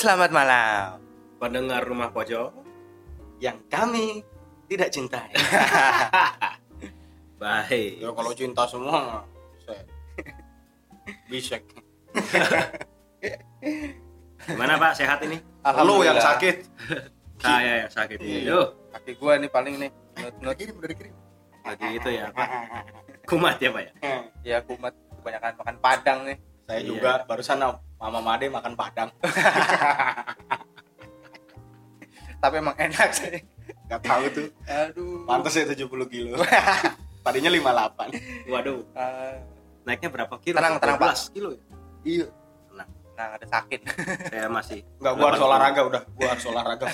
Selamat malam. Pendengar rumah pojok, Yang kami tidak cintai. baik. Ya kalau cinta semua bisek. Gimana Pak, sehat ini? Lu yang sakit. Saya yang sakit ini. Iya. Duh, Kaki gua nih paling nih. Nut nut. Kirim udah dikirim. lagi itu ya Pak. Kumat ya Pak ya? Ya kumat kebanyakan makan padang nih. Saya Iya. juga barusan Mama Made makan padang. Tapi emang enak sih. Gak tahu tuh. Aduh. Pantas ya 70 kilo. Tadinya 58. Waduh, Ah, naiknya berapa kilo? Tenang, tenang, Pak. 12 kilo ya? Iya. nah, ada sakit. Saya masih Enggak gua harus 80. olahraga udah. Gua harus olahraga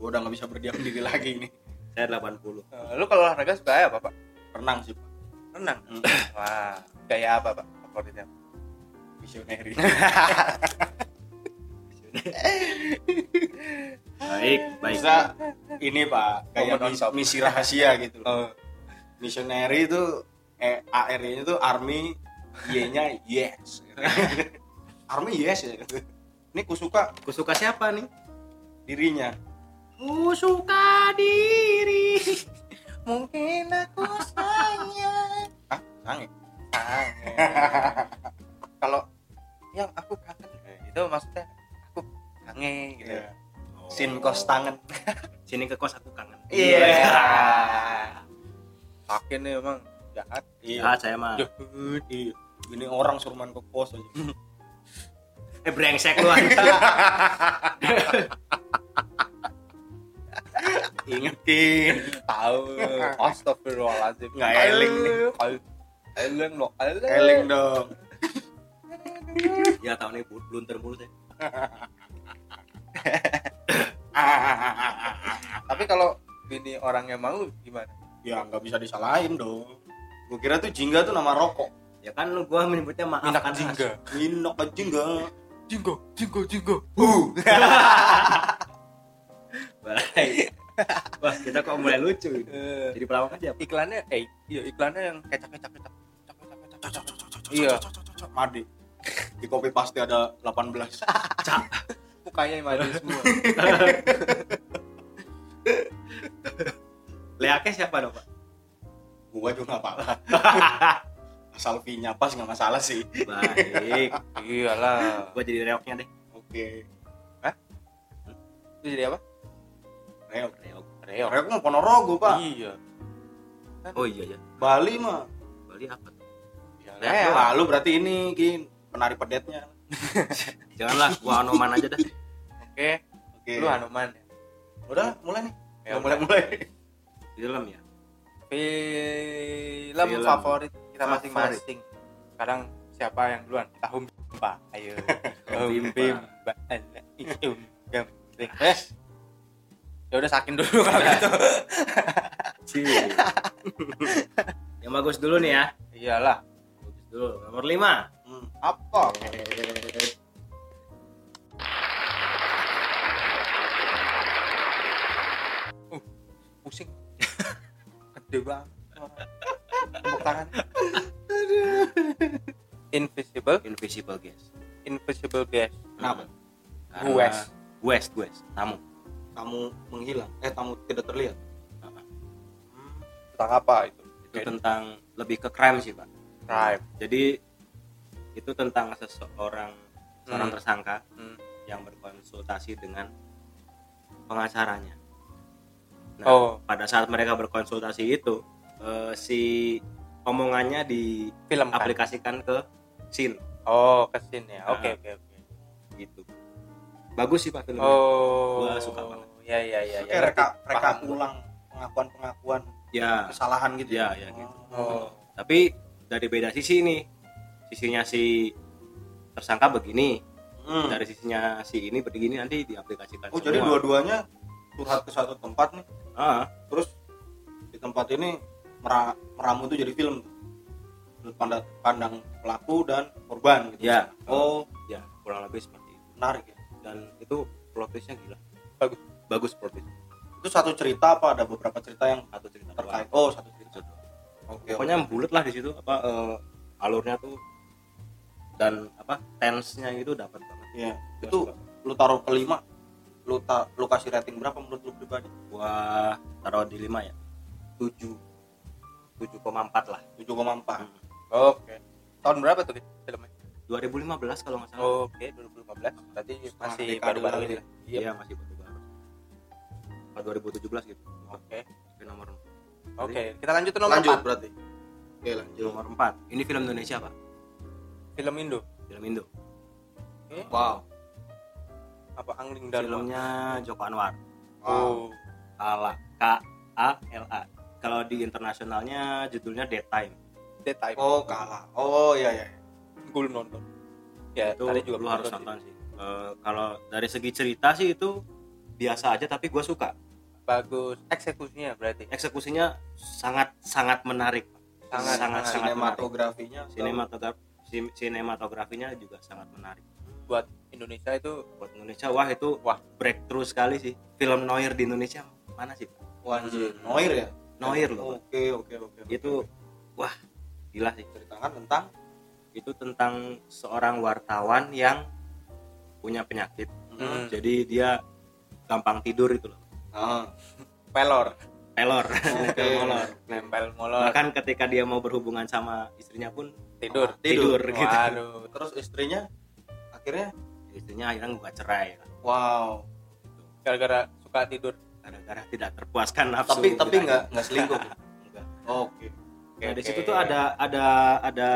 gua udah nggak bisa berdiam diri lagi ini. Saya 80. Eh, Lu kalau olahraga suka apa, Pak? Renang sih, Pak. Renang. Hmm. Wah, gaya apa, Pak? Favoritnya? Visionary. Baik, baik. Bisa ini Pak, kayak Momen on mis- top. misi rahasia gitu. Oh, Missionary itu eh, AR-nya itu army, Y-nya yes. army yes ya. Ini kusuka Aku suka siapa nih? dirinya. Ku suka diri. mungkin aku sayang. Ah, sange. Kangen. Kalau yang aku kangen eh, itu maksudnya aku kangen gitu. Iya. Sin kos tangan. Sini ke kos aku kangen. Iya. Sakit nih emang jahat. Ah, saya mah. Jahat. Iya. Ini orang suruh main ke pos aja. Eh brengsek lu. Ingetin. Tahu. Astagfirullahaladzim. Nggak eling nih. Eling lo, eling. Eling dong. Ya tahun ini blunter mulu saya. Tapi kalau bini orangnya mau gimana? ya nggak bisa disalahin dong. Gue kira tuh jingga tuh nama rokok. Ya kan lu gua menyebutnya maaf Minak kan jingga. Minok kan jingga. Jinggo, jinggo, jinggo. Baik. Wah, kita kok mulai lucu ini. Eh, Jadi pelawak aja. iklannya eh iya iklannya yang kecap kecap kecap kecap. Iya. Madi. Di copy pasti ada 18. Mukanya yang maju semua. Leaknya siapa dong, Pak? Gua juga nggak apa-apa. Asal V-nya pas nggak masalah sih. Baik. Iyalah. Gua jadi reoknya deh. Oke. Itu jadi apa? Reok. Reok. Reok. Reok mah Ponorogo, Pak. Iya. Oh iya ya. Bali mah. Bali apa tuh? Iya. Reok. Reok. Nah, lu berarti ini kin penari pedetnya. Janganlah gua anoman aja dah. Oke. Oke. Lu Hanuman ya? Udah mulai nih. Ya, Udah mulai mulai. Film ya. Film, Film. favorit kita masing-masing. Sekarang siapa yang duluan? Tahun Pak. Ayo. Gambling. Eh. Ya udah sakin dulu kalau gitu. Yang bagus dulu nih ya. Iyalah. Bagus dulu. Nomor 5. Hmm. Apa? Uh, pusing. Gede banget. Tepuk tangan. Invisible, Invisible Guest. invisible guest. Kenapa? Karena- West. West, West. Tamu. Tamu menghilang. Eh, tamu tidak terlihat. Tentang apa itu? Itu tentang lebih ke crime sih, Pak. Crime. Jadi itu tentang seseorang seorang Hmm. tersangka Hmm. yang berkonsultasi dengan pengacaranya. Nah, Oh. pada saat mereka berkonsultasi itu eh, si omongannya Film kan? diaplikasikan ke scene Oh, ke sini ya. Nah. Oke, oke, oke. gitu. Bagus sih Pak filmnya. Oh. Gua suka banget. Ya, ya, ya, ya. Reka, reka ulang pengakuan-pengakuan Ya, kesalahan gitu. ya, ya gitu. Oh. Tapi dari beda sisi nih. Sisinya si tersangka begini, Hmm. dari sisinya si ini begini nanti diaplikasikan Oh, jadi semua. dua-duanya curhat ke satu tempat nih. Ah, Terus di tempat ini mera- meramu itu jadi film. Pandang, pandang pelaku dan korban gitu. ya. Oh, ya kurang lebih seperti itu. menarik ya. Dan itu plot twistnya gila. Bagus. Bagus plot twist. Itu satu cerita apa ada beberapa cerita yang Satu cerita terkait? doang. Oh, satu cerita. Oke. Pokoknya bulat lah di situ apa eh, alurnya tuh dan apa tense-nya itu dapat banget. Iya. Itu suka. lu taruh kelima, lu ta lu kasih rating berapa menurut lu pribadi? gua taruh di 5 ya 7 7,4 lah 7,4. Oke. Tahun berapa tuh filmnya? 2015 kalau nggak salah Oke, 2015. Berarti Setengah masih dekade baru-baru lagi ini. ya. Iya. iya masih baru baru Apa 2017 gitu Oke. Tapi nomor Oke, kita lanjut ke nomor Lanjut empat. berarti. Oke, lanjut. nomor 4 ini film Indonesia pak Film Indo. film Indo Oke. Wow. Apa Angling Dharma? filmnya Joko Anwar Oh. Kala K A L A kalau di internasionalnya judulnya Daytime Dead Time. Oh, kalah. Oh, iya iya. Gue belum nonton. Ya, itu tadi juga lu harus sih. nonton sih Eh, kalau dari segi cerita sih itu biasa aja tapi gue suka Bagus. Eksekusinya berarti. eksekusinya sangat sangat menarik Sangat, sangat sangat Sinematografinya. sinematografi sinematografinya juga sangat menarik Buat Indonesia itu buat Indonesia wah itu Wah. breakthrough sekali sih film noir di Indonesia mana sih Pak? Wah, anjir. Noir ya? noir loh. Oke, oke, oke. itu wah gila sih ceritakan tentang itu tentang seorang wartawan yang punya penyakit Hmm. jadi dia gampang tidur itu loh ah, pelor, pelor Oke. molor nempel molor, bahkan ketika dia mau berhubungan sama istrinya pun tidur. tidur, gitu Waduh. terus istrinya akhirnya istrinya akhirnya nggak cerai wow Gara-gara suka tidur. gara-gara tidak terpuaskan nafsu tapi tapi nggak nggak selingkuh Enggak. oke nah di situ tuh ada ada ada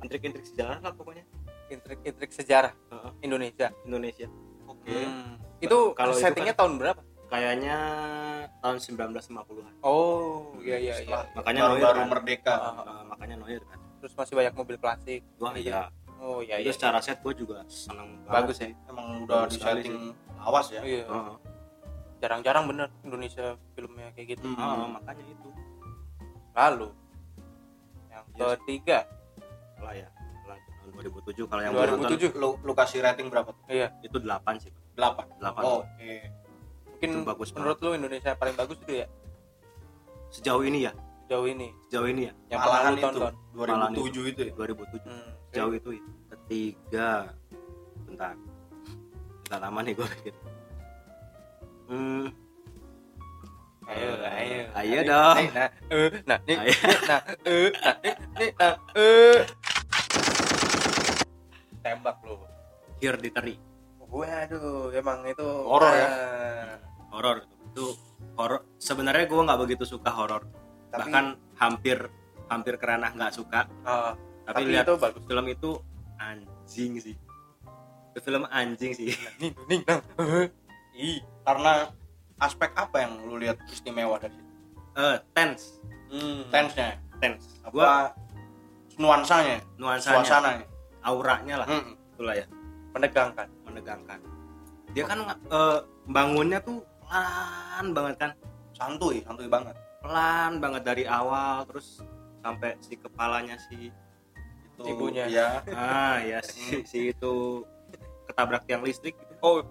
intrik-intrik sejarah lah pokoknya Intrik-intrik sejarah Heeh. Indonesia. Indonesia oke Hmm. Itu Kalau itu settingnya tahun berapa? kayaknya tahun 1950-an Oh, iya iya iya. Makanya baru, baru kan. merdeka Ah, ah, Eh, makanya noir kan Terus masih banyak mobil klasik. wah iya Oh iya itu iya. secara set gue juga seneng Bagus banget ya. emang udah di setting awas ya Iya. Heeh. Jarang-jarang bener Indonesia filmnya kayak gitu. Hmm. Heeh, makanya itu Lalu yang Yes. ketiga lah ya tahun 2007 kalau yang 2007. gua nonton lu lu kasih rating berapa tuh Iya. itu 8 sih Pak. 8 8 oh, oke Mungkin Itu bagus menurut lu Indonesia paling bagus itu ya sejauh ini ya sejauh ini. Sejauh ini ya? Yang pernah malahan itu tonton. 2007 itu. ya? 2007 Hmm. jauh itu ya. ketiga. Bentar. Bentar lama nih gue pikir. Hmm, Ayo, ayo. ayo Nih, dong. nih, Nah, eh, nah, nih, nah, eh, nah, nih, nih, nah, eh. Tembak lu. Hereditary Waduh, emang itu Horor ya? horor. Itu itu horor. Sebenarnya gue nggak begitu suka horor Tapi- bahkan hampir hampir kerana nggak suka. Ah, tapi, tapi, lihat itu bagus. film itu anjing sih. Itu film anjing sih. Nih, nih, nah. Ih, karena aspek apa yang lu lihat istimewa dari situ? Eh tense. Hmm. tense-nya. Tense. Apa gue nuansanya? Nuansanya. Suasananya. Auranya lah. Hmm. itulah ya. Menegangkan. menegangkan. Dia kan eh, bangunnya tuh pelan banget kan. Santuy santuy banget pelan banget dari awal terus sampai si kepalanya si itu Ibunya. ya ah ya si, si itu ketabrak tiang listrik gitu. Oh,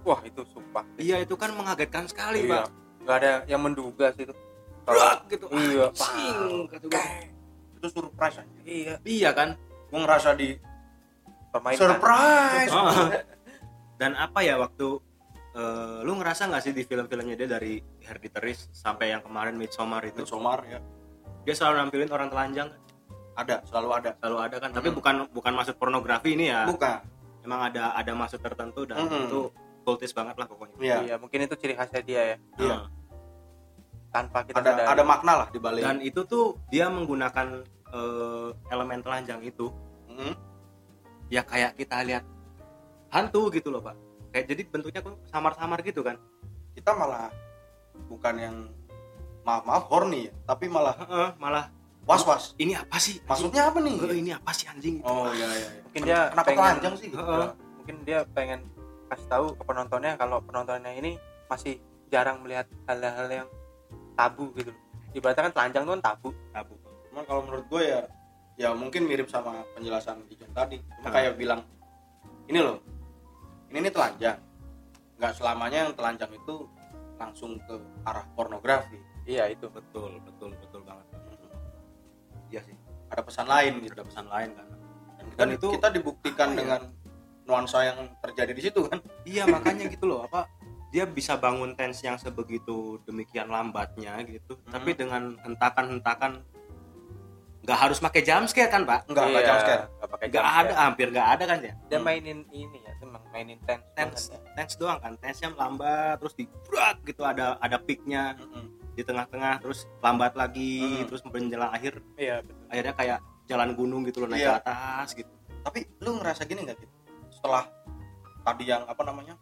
wah itu sumpah. iya itu kan mengagetkan sekali Iya. pak Gak ada yang menduga sih itu. Brak, gitu Iya, anjing, kata gua. itu surprise aja Iya, iya kan gua ngerasa di permainan. surprise Ah. dan apa ya waktu eh, lu ngerasa nggak sih di film-filmnya dia dari Hereditary sampai yang kemarin Midsommar itu. Midsommar ya. Dia selalu nampilin orang telanjang. Ada selalu ada. Selalu ada kan tapi Hmm. bukan bukan maksud pornografi ini ya. Bukan. Emang ada ada maksud tertentu dan Mm-mm. itu kultis banget lah pokoknya. Iya. Iya, mungkin itu ciri khasnya dia ya. Iya. Tanpa kita ada sadari. ada makna lah di balik. Dan itu tuh dia menggunakan eh, elemen telanjang itu. Hmm. ya kayak kita lihat hantu gitu loh pak. Kayak jadi bentuknya samar-samar gitu kan. Kita malah bukan yang maaf maaf horny ya tapi malah Heeh, malah was was ini apa sih maksudnya apa nih Eh, ini apa sih anjing oh iya iya iya. Mungkin dia kenapa pengen- telanjang sih gitu Heeh. mungkin dia pengen kasih tahu ke penontonnya kalau penontonnya ini masih jarang melihat hal-hal yang tabu gitu. Ibaratnya kan telanjang itu kan tabu. tabu cuman kalau menurut gue ya ya mungkin mirip sama penjelasan Dijon tadi cuma Ah. kayak bilang ini loh ini nih telanjang nggak selamanya yang telanjang itu langsung ke arah pornografi. Iya itu. betul betul betul banget. Iya sih. Ada pesan lain gitu. Ada pesan lain kan. Dan kita, Dan itu- kita dibuktikan ya? dengan nuansa yang terjadi di situ kan? Iya makanya gitu loh. Apa dia bisa bangun tense yang sebegitu demikian lambatnya gitu. Hmm. tapi dengan hentakan-hentakan nggak harus pakai jump scare kan pak? Enggak enggak Iya, jump scare. Nggak pakai nggak ada hampir nggak ada kan ya? Dia Hmm. mainin ini ya emang mainin tense tense ya. tense doang kan tense nya lambat terus di brak gitu ada ada peaknya Mm-mm. di tengah-tengah terus lambat lagi Hmm. terus menjelang akhir iya betul akhirnya kayak jalan gunung gitu loh naik Iya. ke atas gitu tapi lu ngerasa gini nggak gitu setelah tadi yang apa namanya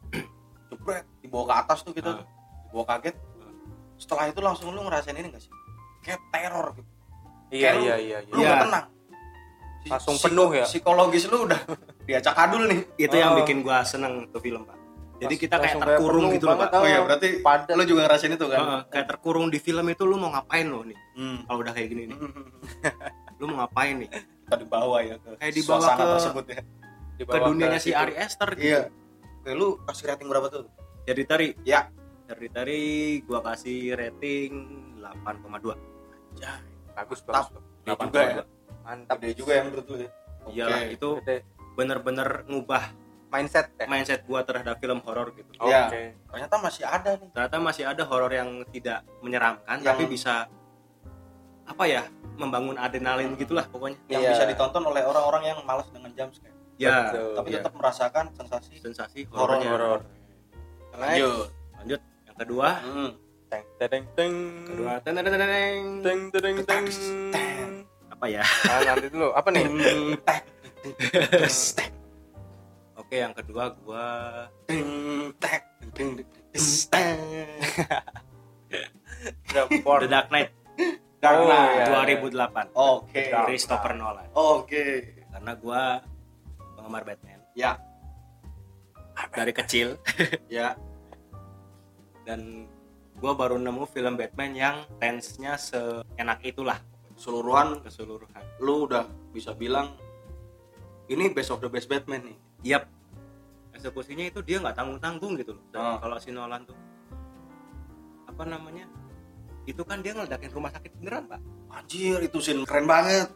jebret dibawa ke atas tuh gitu Ah. dibawa kaget Ah. setelah itu langsung lu ngerasain ini gak sih kayak teror gitu iya Kayak lu- iya iya lu iya Iya. nggak tenang Langsung penuh ya? psikologis lu udah diacak adul nih itu yang Oh. bikin gua seneng tuh film pak. Jadi kita kayak langsung terkurung gitu loh banget, pak. Oh iya berarti padat. lu juga ngerasain itu kan? Heeh, kayak terkurung di film itu lu mau ngapain lo nih? Hmm. kalau udah kayak gini nih. Lu mau ngapain nih? Kita dibawa ya ke Kayak dibawa suasana ke- tersebut ya. Dibawa ke dunianya si situ. Ari Esther gitu. Iya. Oke, lu kasih rating berapa tuh? Jadi tari? Ya. jadi tari gua kasih rating 8,2 bagus Mantap. bagus. Gede Delapan juga ya mantap gede juga ya menurut lu ya. Oke. iyalah itu Gede. Bener-bener ngubah mindset ya? mindset gua terhadap film horor gitu. Oke Iya. ternyata masih ada nih. Ternyata masih ada horor yang tidak menyeramkan Yang- tapi bisa apa ya membangun adrenalin gitulah pokoknya. Yang Iya. bisa ditonton oleh orang-orang yang malas dengan jumpscare ya Betul. tapi iya. tetap merasakan sensasi sensasi Horor, horornya. Horor. Lanjut. Lanjut. Yang kedua. Hmm. teng teng teng. Kedua. Teng teng teng teng. teng. Teng apa ya? Nah, nanti dulu. Apa nih? Tek. Oke yang kedua gua ting, tek. Report. The Dark Knight Dark Oh, Knight. iya. 2008 Oke. Christopher Nolan Oke. karena gua penggemar Batman Ya, dari kecil ya. dan gua baru nemu film Batman yang tense-nya seenak itulah Keseluruhan keseluruhan lu udah bisa bilang ini best of the best Batman nih. Yap. Eksekusinya itu dia nggak tanggung-tanggung gitu loh. Dan Ah. kalau si Nolan tuh apa namanya? Itu kan dia ngeledakin rumah sakit beneran, Pak. Anjir, itu scene keren banget.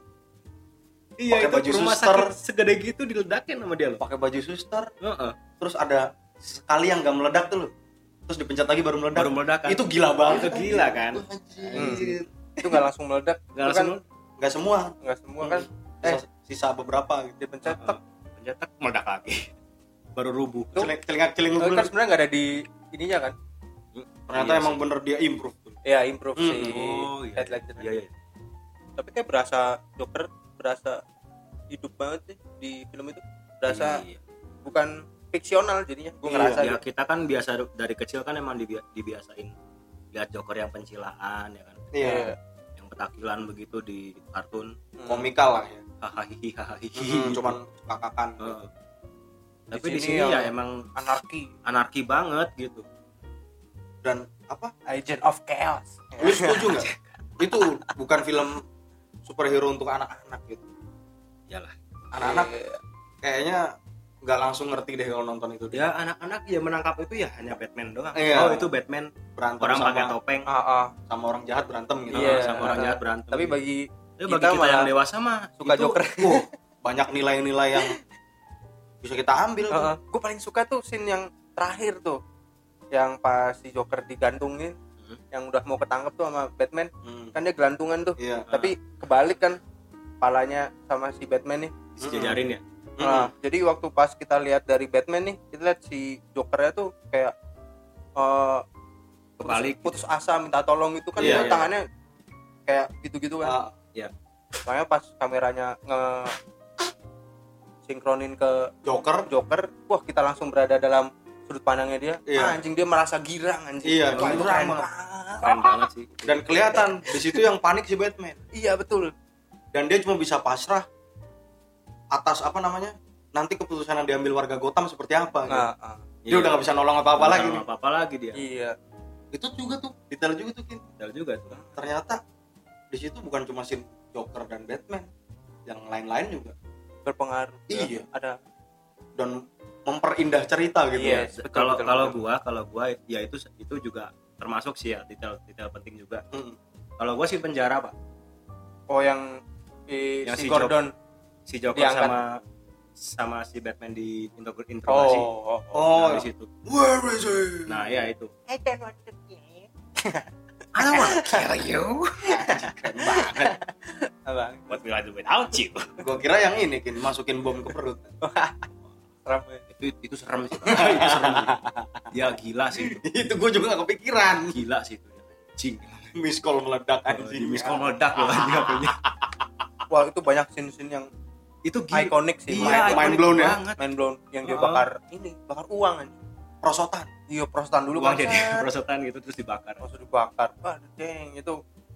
Iya, Pakai itu baju rumah suster. sakit segede gitu diledakin sama dia loh. Pakai baju suster, Heeh. terus ada sekali yang gak meledak tuh loh. Terus dipencet lagi baru meledak. Baru meledakan. Itu gila banget. Itu gila kan? Anjir. itu nggak langsung meledak Nggak langsung kan Nggak semua. nggak semua kan Sisa, sisa beberapa gitu. Heeh. tek pencetak meledak lagi. Baru rubuh. Celing, telinga celing kan sebenarnya nggak ada di ininya kan Ternyata Iya emang sih. bener dia improve tuh. ya improve Hmm. si Oh iya. Ledger Iya, iya. tapi kayak berasa Joker berasa hidup banget sih di film itu berasa Iya. bukan fiksional jadinya gue Iya, ngerasa ya gitu. kita kan biasa dari kecil kan emang dibi- dibiasain lihat Joker yang pencilaan ya kan Iya. yang petakilan begitu di kartun Hmm. Komikal lah ya. Hahaha Hmm, cuman kakakan. Heeh. Di tapi di sini sini yang- ya emang anarki anarki banget gitu Dan apa? agent of chaos Lu setuju nggak? itu bukan film superhero untuk anak-anak gitu. iyalah Anak-anak Iya. kayaknya nggak langsung ngerti deh kalau nonton itu. ya anak-anak ya menangkap itu ya hanya Batman doang Iya. oh itu Batman berantem orang sama, pakai topeng Ah, ah. sama orang jahat berantem gitu. Iya. sama orang jahat berantem tapi bagi Ya, kita bagi kita, malah yang dewasa mah suka itu- Joker. Wah, banyak nilai-nilai yang bisa kita ambil tuh. gue paling suka tuh scene yang terakhir tuh yang pas si Joker digantungin Mhm. yang udah mau ketangkep tuh sama Batman. Hmm, kan dia gelantungan tuh. Iya. tapi kebalik kan kepalanya sama si Batman nih. Disejajarin ya? Hmm. Nah, jadi waktu pas kita lihat dari Batman nih kita lihat si Jokernya tuh kayak eh Kebalik. putus, putus asa minta tolong itu kan dia iya. tangannya kayak gitu-gitu kan Ah, makanya pas kameranya nge sinkronin ke Joker. Joker wah kita langsung berada dalam sudut pandangnya dia Iya. Ah, anjing dia merasa girang anjing Iya, Wah, itu girang keren banget. keren banget sih Dan kelihatan di situ yang panik si Batman. iya betul Dan dia cuma bisa pasrah atas apa namanya? Nanti keputusan yang diambil warga Gotham seperti apa. gitu. nah, ah. Dia udah nggak bisa nolong apa-apa lagi nih. apa apa lagi dia iya Itu juga tuh detail juga tuh Kin. Detail juga tuh Ternyata di situ bukan cuma scene Joker dan Batman, yang lain-lain juga berpengaruh Iya. ada dan memperindah cerita gitu. Iya. ya. Kalau kalau gua kalau gua ya itu itu juga termasuk sih ya detail detail penting juga Mm. kalau gua sih penjara pak oh yang eh, Yang si si Gordon si Joker Diangkat. sama sama si Batman di interogasi oh, oh, oh. Oh, Nah, di situ where is it? nah ya itu I don't want to. I don't wanna kill you Keren banget. Abang, what will I do without you Gua kira yang ini kin masukin bom ke perut. serem ya. itu itu serem sih itu serem sih. ya gila sih itu itu gua juga gak kepikiran. gila sih itu Cing. Miss call meledak di anjing. miskom meledak loh anjing HP-nya. Wah, itu banyak scene-scene yang itu gila ikonik sih. iya Mind- mind ikonik blown ya. Main blown yang dia Oh. bakar ini, bakar uang aja. Prosotan. Iya, prostan dulu uang bakar. jadi perosotan gitu terus dibakar Langsung dibakar. Wah, deng, itu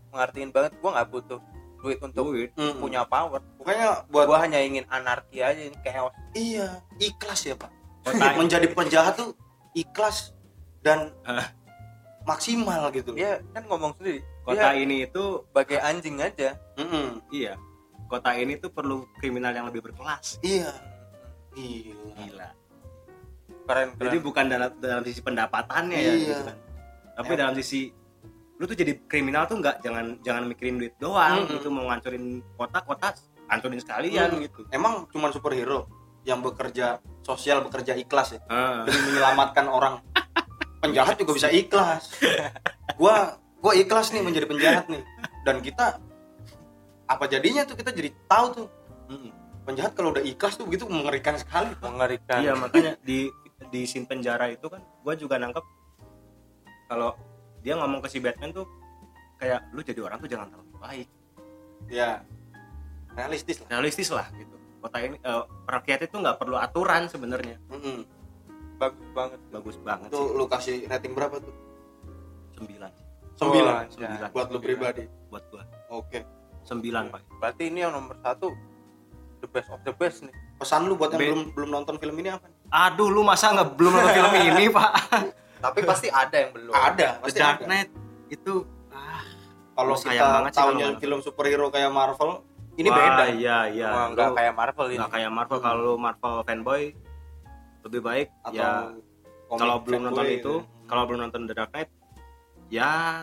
mengartiin banget. Gua nggak butuh duit untuk duit Mm. punya power. Pokoknya buat Gua hanya ingin anarki aja, ini chaos. iya ikhlas ya pak. kota Menjadi penjahat tuh ikhlas dan maksimal gitu. Dia kan ngomong sendiri. kota Dia ini itu sebagai anjing aja. Mm-mm. iya kota ini tuh perlu kriminal yang lebih berkelas Iya. Gila. gila Keren, keren. jadi bukan dalam dalam sisi pendapatannya ya Iya. gitu kan tapi Em- dalam sisi lu tuh jadi kriminal tuh nggak jangan jangan mikirin duit doang Mm-mm. gitu mau ngancurin kota kota hancurin sekalian Mm. gitu Emang cuman superhero yang bekerja sosial bekerja ikhlas ya demi menyelamatkan orang. Penjahat juga bisa ikhlas. Gua gua ikhlas nih menjadi penjahat nih. Dan kita apa jadinya tuh kita jadi tahu tuh penjahat kalau udah ikhlas tuh begitu mengerikan sekali. mengerikan. iya makanya di di scene penjara itu kan gue juga nangkep kalau dia ngomong ke si Batman tuh kayak lu jadi orang tuh jangan terlalu baik Ya. Realistis lah. realistis lah gitu kota ini eh, rakyat itu nggak perlu aturan sebenarnya Mm-mm. bagus banget. bagus banget Itu lu kasih rating berapa tuh? sembilan Sembilan. Wah, Sembilan. Buat lu pribadi. buat gua Oke. sembilan pak Berarti ini yang nomor satu the best of the best nih. Pesan lu buat yang Be- belum belum nonton film ini apa? Aduh lu masa nggak belum nonton film ini pak Tapi pasti ada yang belum. Ada, The pasti Dark ada. Knight itu ah, Kalau Lu sayang kita banget sih tahunya film superhero kayak Marvel, ini wah, beda. iya iya Wah, Lu nggak kayak Marvel ini. nggak kayak Marvel Hmm. kalau lu Marvel fanboy lebih baik Atau ya komik kalau belum nonton gitu. itu kalau belum nonton The Dark Knight ya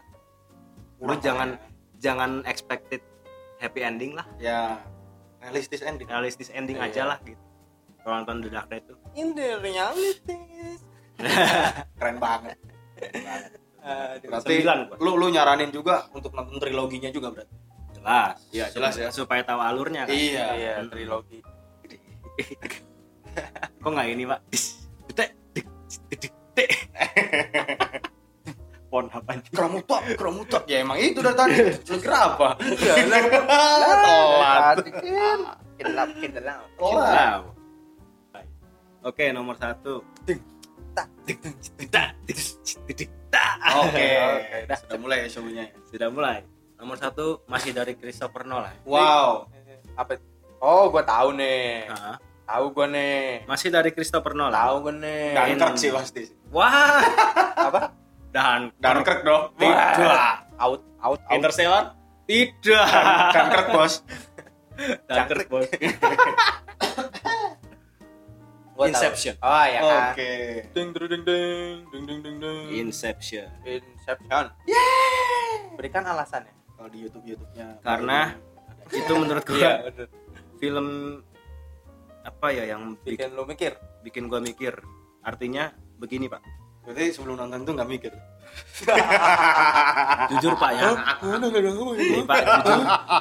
lu Kurang jangan lah jangan expected happy ending lah ya. ya realistis ending. realistis ending Iya. aja lah gitu kalau nonton The Dark Knight tuh In the realities. Keren banget. Aduh. Berarti Sembilan gua. lu lu nyaranin juga untuk nonton triloginya juga berarti. jelas Iya, jelas ya. supaya tahu alurnya kan Iya. Iya, Hmm. trilogi. kok nggak ini pak Dek, dek, dek, dek, dek. pon apa nih? Kramutak, kramutak. Ya emang itu dari tadi. Lu kira apa? Iya, lah. Telat. Kelap, kelap. Oke, nomor satu. Oke, Oke, dah. sudah mulai show-nya. Sudah mulai. Nomor satu masih dari Christopher Nolan. Wow. Apa? Oh, gua tahu nih. Nah, Tahu gua nih. masih dari Christopher Nolan. Tahu gua nih. Dunkirk sih pasti. Wah, Apa? dan Dunkirk dong. tidak. Out, out, out. Interstellar? Tidak. Dunkirk bos. Dunkirk, bos. Gua tahu. Inception. Oh, ya kan. Oke. Ding ding ding ding ding ding ding ding. Inception. Inception. Yeay. Berikan alasannya. Kalau di YouTube YouTube-nya. Karena itu menurut gua Iya, film apa ya yang bikin, Bikin lu mikir. bikin gua mikir. Artinya begini, Pak. Berarti sebelum nonton tuh nggak mikir. Jujur, Pak ya. Ini, Pak,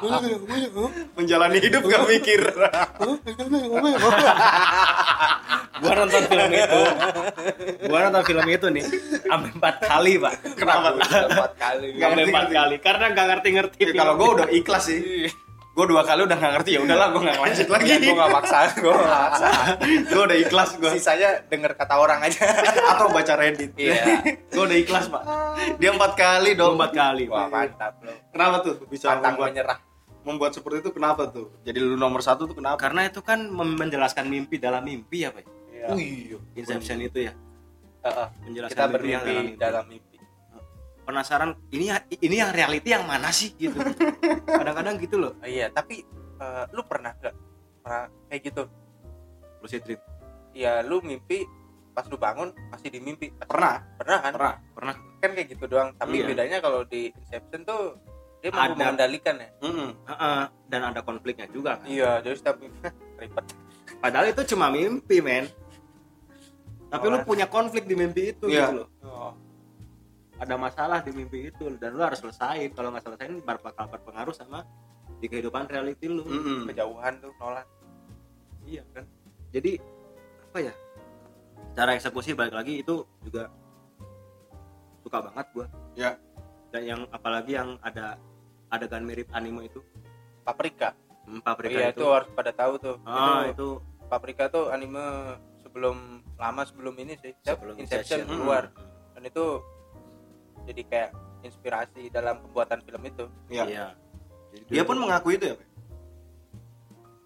jujur. Menjalani hidup nggak mikir. gua nonton film itu gua nonton film itu nih sampai empat kali pak Kenapa? Empat kali. Sampai empat kali karena nggak ngerti ngerti Ya, kalau gue udah ikhlas sih. Gue dua kali udah nggak ngerti ya udahlah gue nggak lanjut lagi. Iya, gua gak maksa, gua gak maksa. gue udah ikhlas gue. Sisanya denger kata orang aja. Atau baca Reddit. Iya. gue udah ikhlas pak. Dia empat kali dong. empat kali Wah, mantap lo. Kenapa tuh bisa Pantang membuat, menyerah. membuat seperti itu? Kenapa tuh? Jadi lu nomor satu tuh kenapa? karena itu kan menjelaskan mimpi dalam mimpi ya pak Iya. Oh iya. Inception itu ya Heeh. menjelaskan Kita mimpi yang dalam bermimpi mimpi dalam mimpi. Penasaran ini ini yang reality yang mana sih gitu kadang-kadang gitu loh Oh, iya, tapi eh, lu pernah gak pernah kayak gitu? lucid dream Iya, lu mimpi pas lu bangun masih di mimpi. Pernah. Pernah kan? Pernah. pernah Kan kayak gitu doang. Tapi Iya. bedanya kalau di Inception tuh dia mampu Ada. mengendalikan ya. Mm-mm. Heeh, dan ada konfliknya juga kan Iya, jadi setiap mimpi ribet. padahal itu cuma mimpi men tapi lu Oh. punya konflik di mimpi itu Iya. gitu loh oh, ada masalah di mimpi itu dan lu harus selesai kalau nggak selesai bakal berpengaruh sama di kehidupan reality lu. Mm-mm. kejauhan tuh Nolan iya kan? Jadi apa ya? Cara eksekusi balik lagi itu juga suka banget gua. Ya. dan yang apalagi yang ada adegan mirip anime itu. Paprika. Hmm, paprika iya itu. itu harus pada tahu tuh. Ah itu itu. Paprika tuh anime sebelum lama sebelum ini sih. Sebelum Inception Inception. keluar. Hmm. dan itu jadi kayak inspirasi dalam pembuatan film itu Iya. Iya. Jadi Dia pun mengakui itu ya, Pak?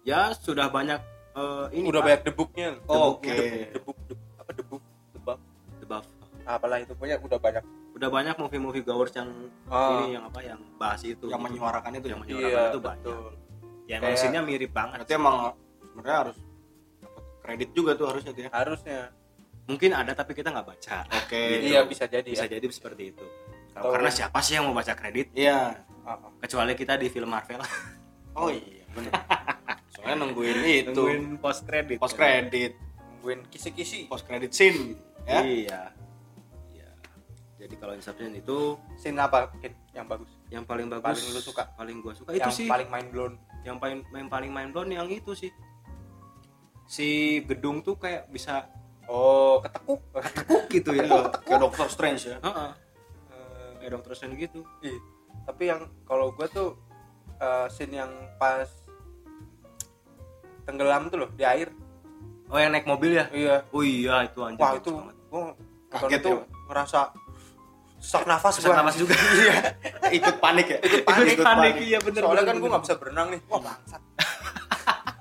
ya sudah banyak eh, ini udah Pak, banyak debuknya Oke. debuk debuk debuk apa debuk debuk The Buff. apalah itu punya udah banyak udah banyak movie-movie gawers yang Oh. ini yang apa yang bahas itu Yang gitu. menyuarakan itu. yang ya? menyuarakan iya itu banyak betul ya Kayak- emosinya mirip banget Berarti emang sebenarnya harus dapat kredit juga tuh harusnya tuh ya. harusnya mungkin ada tapi kita nggak baca. Oke. Gitu. iya bisa jadi bisa ya. jadi seperti itu. Atau- karena siapa sih yang mau baca kredit? Iya. Oh, kecuali kita di film Marvel. Oh iya, benar. Soalnya nungguin itu. Nungguin post kredit post kredit, nungguin kisi-kisi. Post kredit scene ya. iya. Iya. Jadi kalau Inception itu scene apa yang bagus? Yang paling bagus. Paling lu suka? paling gua suka. Yang itu sih. paling mind blown? Yang paling yang paling main blown yang itu sih. Si gedung tuh kayak bisa oh ketekuk tekuk gitu ya Iya, Kayak Doctor Strange ya. Heeh, Eh, kayak dokter Strange gitu Iya. Tapi yang kalau gue tuh eh, scene yang pas tenggelam tuh loh di air. oh yang naik mobil ya Iya. oh iya itu anjing Wah itu gue Kaget itu ya, ngerasa sesak nafas Sesak nafas juga. Iya. Ikut panik ya. Ikut panik. Ikut panik, iya bener Soalnya bener, kan gue nggak bisa berenang nih. Wah bangsat.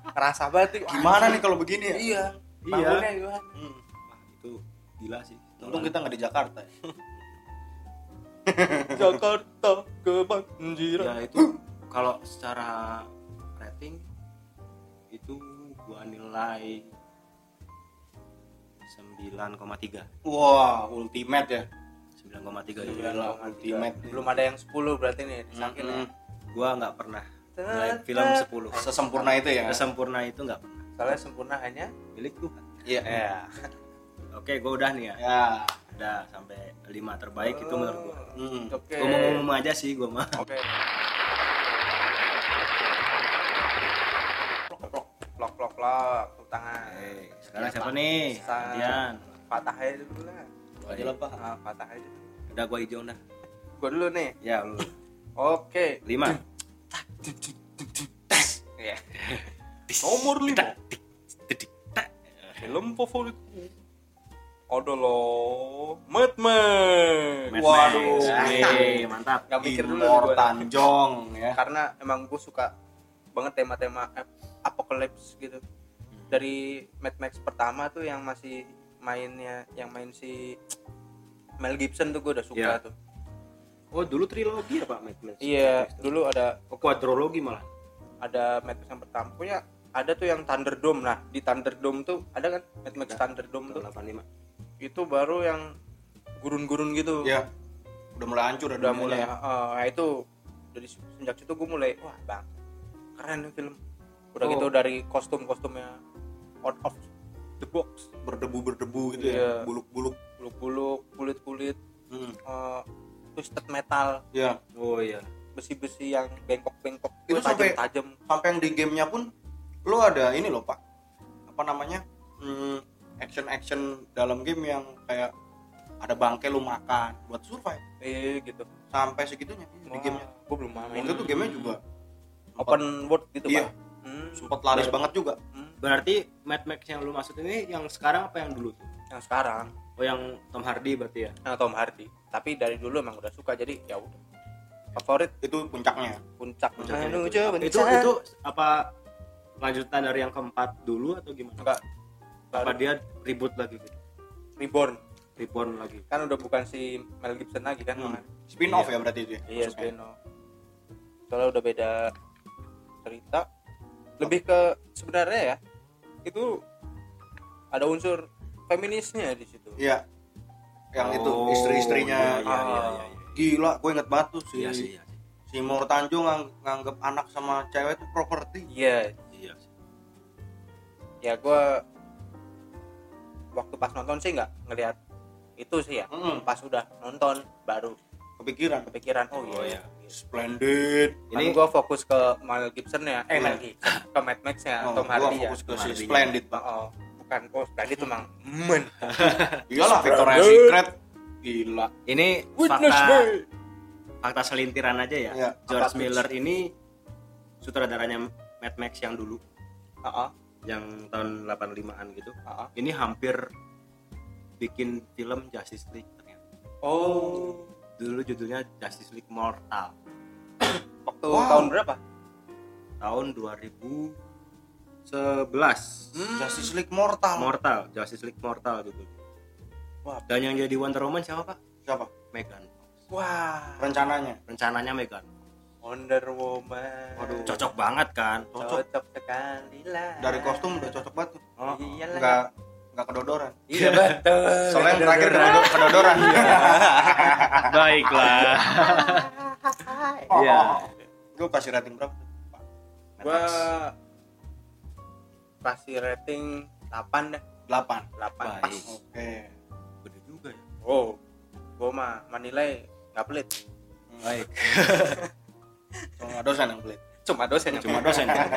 ngerasa banget nih. Gimana nih kalau begini ya? Iya. Iya. Bangunnya gimana? Hmm. Wah, itu gila sih Untung kita nggak di Jakarta. Ya. Jakarta kebanjiran. ya itu kalau secara rating itu gua nilai 9,3 Wah, ultimate ya. 9,3 itu Iya, Gila, ultimate. Belum ada yang 10 berarti nih disangkin ya. Mm-mm. gua nggak pernah nilai film 10 Sesempurna itu ya. sempurna itu nggak pernah Soalnya sempurna hanya milik Tuhan Iya. ya. oke gua udah nih ya Ya. udah sampai 5 terbaik itu menurut gua Hmm. Oke. ngomong-ngomong aja sih gua mah Oke. Plok plok plok tepuk tangan. Eh, sekarang siapa nih Dian Patah aja dulu lah. Aja lah, Pak. Ah, patah aja dulu. udah gua hijau dah Gua dulu nih. ya lu Oke. 5 Iya. Nomor lima. Favoritku adalah Mad Max. Mad Waduh. Mantap Gak mikir dulu gua. Tanjong ya. karena emang gue suka banget tema-tema ap- apocalypse gitu dari Mad Max pertama tuh yang masih mainnya yang main si Mel Gibson tuh gue udah suka Iya. tuh oh dulu trilogi ya pak Mad Max iya dulu ada oh, quadrologi malah ada Mad Max yang pertama punya ada tuh yang Thunderdome nah di Thunderdome tuh ada kan Mad Max Ada. Thunderdome tuh 85 itu baru yang gurun-gurun gitu Ya. Udah mulai hancur udah dunianya mulai ya. nah itu dari se- sejak situ gue mulai wah bang keren nih film udah Oh. gitu dari kostum-kostumnya out of the box berdebu-berdebu gitu Iya. ya. Buluk-buluk. buluk-buluk kulit-kulit Hmm. eh, twisted metal Ya. oh iya besi-besi yang bengkok-bengkok Itu sampai- tajam Sampai yang di gamenya pun lo ada ini loh, Pak. Apa namanya? Hmm, action-action dalam game yang kayak ada bangke lu makan buat survive eh gitu sampai segitunya di gamenya. gue belum main itu gamenya juga open world gitu Iya. pak hmm. sempat laris banget juga. hmm. berarti Mad Max yang lu maksud ini yang sekarang apa yang dulu tuh yang sekarang oh yang Tom Hardy berarti ya yang Tom Hardy tapi dari dulu emang udah suka jadi ya udah favorit Itu puncaknya. puncak Puncaknya menuju puncak. itu itu apa lanjutan dari yang keempat dulu atau gimana enggak apa baru dia ribut lagi gitu reborn reborn lagi kan udah bukan si Mel Gibson lagi kan Hmm. Spin off Iya. ya berarti itu ya. iya maksudnya. Spino soalnya udah beda cerita lebih ke sebenarnya ya itu ada unsur feminisnya di situ Iya. Yang itu Oh, istri-istrinya iya, iya, iya, iya, iya. gila, gue inget banget tuh si iya sih iya sih si Mor Tanjung ngang- nganggep anak sama cewek itu properti. iya iya ya gue waktu pas nonton sih nggak ngelihat itu sih ya. Mm-mm. pas udah nonton baru kepikiran. kepikiran oh, Oh, iya, iya. splendid. Ini Ini gue fokus ke Mel Gibson ya eh Iya. Mel Gibson ke Mad Max ya oh, Tom Hardy ya. fokus ke si splendid pak. Oh. bukan oh Splendid tuh mang men iyalah Victoria's Splendid. Secret. Gila. Ini Witness fakta me. fakta selintiran aja ya. Iya, George Miller ini sutradaranya Mad Max yang dulu. Oh, oh, yang tahun 85-an gitu. oh, oh. Ini hampir bikin film Justice League ternyata. oh Dulu judulnya Justice League Mortal waktu Wow. tahun berapa tahun 2011. Hmm. Justice League Mortal Mortal, Justice League Mortal gitu. Wah. Dan yang jadi Wonder Woman siapa, Pak? siapa Megan. wah rencananya Rencananya Megan. Wonder Woman. Waduh. Cocok banget kan? cocok. Cocok sekali lah. Dari kostum udah cocok banget tuh. Oh, iyalah. nggak nggak kedodoran. Iya betul. Soalnya yang terakhir kedodo- kedodoran. Baiklah. Oh, Iya. gue kasih rating berapa gua kasih rating 8 deh. 8 8 Baik. pas. Oke. Gede juga ya. oh gua mah menilai nggak pelit. Baik. Cuma dosen yang pelit. Cuma dosen yang Cuma dosen. Yang.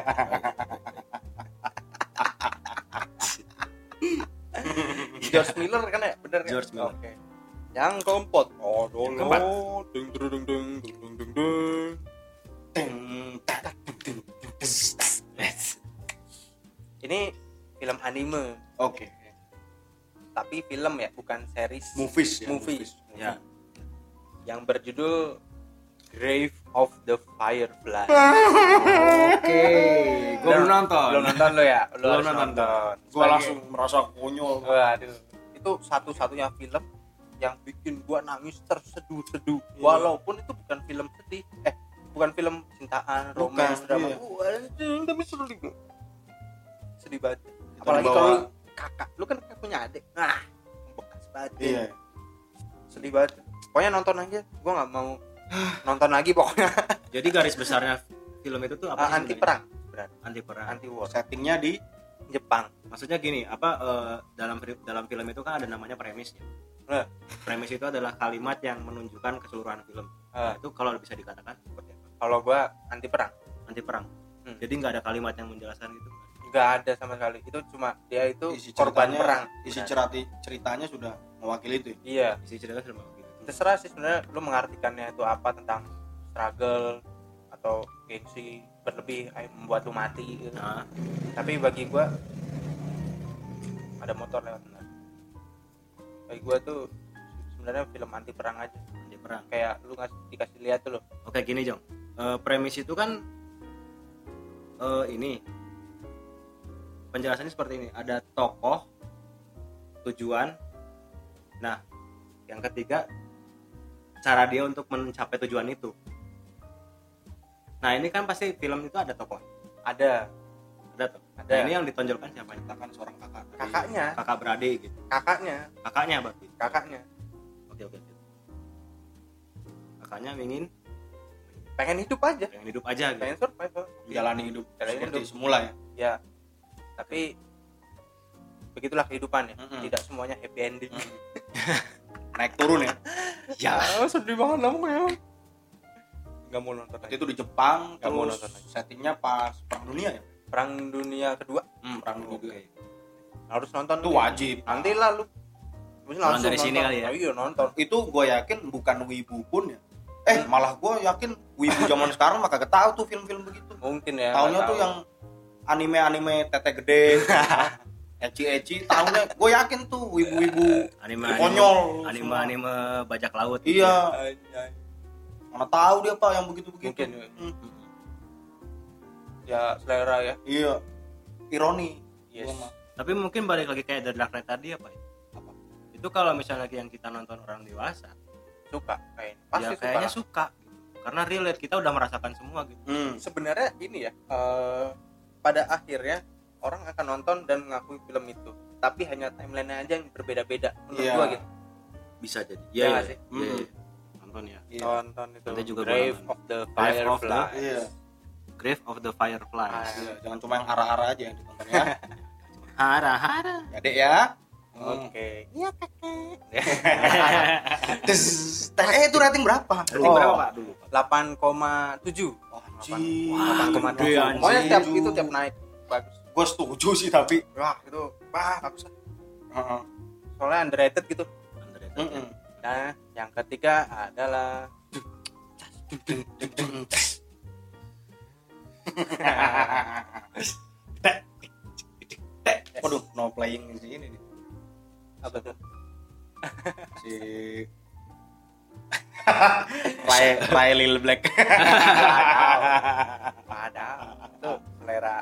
George Miller kan ya, bener kan? George Miller. Okay. Yang keempat. Oh, dong. Keempat. Ding ding ding ding ding ding ding ding. Ini film anime. Oke. Okay. Tapi film ya, bukan series. Movies ya. Movies. movies. Ya. Yang berjudul Grave of the Firefly. Oke, gua belum nonton. belum nonton lo ya? Belum nonton. nonton. Gue langsung merasa konyol. Waduh. Itu satu-satunya film yang bikin gua nangis terseduh-seduh. Iya. walaupun itu bukan film sedih. Eh bukan film cintaan romance drama. iya. Wah, anjing, tapi sedih sedih banget. Apalagi kalau kakak. Lu kan kakak punya adik. Nah bekas banget. Iya. Sedih banget. Pokoknya nonton aja. Gua nggak mau nonton lagi pokoknya Jadi garis besarnya film itu tuh apa sih anti perang berat Anti perang. anti war settingnya di Jepang Maksudnya gini, apa eh, dalam dalam film itu kan ada namanya premisnya. Eh. Premis itu adalah kalimat yang menunjukkan keseluruhan film. Eh. Nah, itu kalau bisa dikatakan seperti apa? kalau gua anti perang Anti perang. Hmm. Jadi nggak ada kalimat yang menjelaskan gitu. nggak ada sama sekali itu cuma dia itu isi korban ceritanya perang isi cerati ceritanya sudah mewakili itu ya? iya Isi cerita sudah begitu. Terserah sih sebenarnya lu mengartikannya itu apa tentang struggle atau gengsi berlebih kayak membuat lu mati gitu. Nah, tapi bagi gua ada motor lewat benar bagi gua tuh sebenarnya film anti perang aja anti perang. kayak lu ngasih dikasih lihat tuh loh Oke gini Jong, Eh, premis itu kan eh, ini penjelasannya seperti ini. Ada tokoh, tujuan. Nah, yang ketiga cara dia untuk mencapai tujuan itu. Nah ini kan pasti film itu ada tokoh, ada ada toh. ada Nah ini yang ditonjolkan siapa? kita kan seorang kakak kakaknya Kakak beradik gitu. kakaknya Kakaknya berarti. kakaknya Oke oke. oke. Kakaknya ingin pengen hidup aja pengen hidup aja gitu. pengen survival menjalani hidup Jalani seperti hidup. semula ya ya tapi begitulah kehidupan ya Mm-mm. tidak semuanya happy ending naik turun ya. Ya. Ah, sedih banget namanya nggak mau nonton lagi. Itu di Jepang Nggak mau terus nonton lagi. settingnya pas perang dunia ya? Perang dunia kedua? Hmm, perang dunia kedua. harus nonton itu wajib. Nanti lah lu. Pulang dari sini nonton. kali ya? Oh, iya nonton. Itu gue yakin bukan wibu pun ya. Eh malah gue yakin wibu zaman sekarang mah kagak tahu tuh film-film begitu. Mungkin ya tahunya nggak tuh tahu. yang anime-anime tete gede eci-eci tahunya gue yakin tuh wibu-wibu Anime konyol anime semua. anime bajak laut. iya mana tahu dia pak yang begitu-begitu Mungkin, ya. Hmm, ya selera ya iya ironi yes. Tapi mungkin balik lagi kayak The Dark Knight tadi apa ya? Apa? Itu kalau misalnya yang kita nonton orang dewasa, suka kayaknya pasti ya suka kayaknya suka. gitu. Karena relate kita udah merasakan semua gitu. Hmm. sebenarnya ini ya eh, pada akhirnya orang akan nonton dan mengakui film itu. Tapi hanya timeline aja yang berbeda-beda menurut yeah. gua gitu. Bisa jadi. Iya ya, nonton ya. Yeah. nonton itu. Nanti juga Grave of the Fireflies Grave of the. Grave of the Fireflies. Ah, ya. jangan cuma yang arah-arah aja yang ditonton ya. Arah-arah ya. Dek ya Oke. Okay. Iya kakek. eh itu rating berapa? Rating oh, berapa pak? Dulu? Delapan koma tujuh. Oh, 8, 8, 8, 8, 8, 8, 8, 8, 8, Oh, Gue setuju sih tapi. Wah itu wah bagus. lah. Heeh. Soalnya underrated gitu. Underrated. Mm-mm. Nah yang ketiga adalah Waduh, no playing di sini nih. apa tuh? Si Ray Ray Lil Black. Padahal itu selera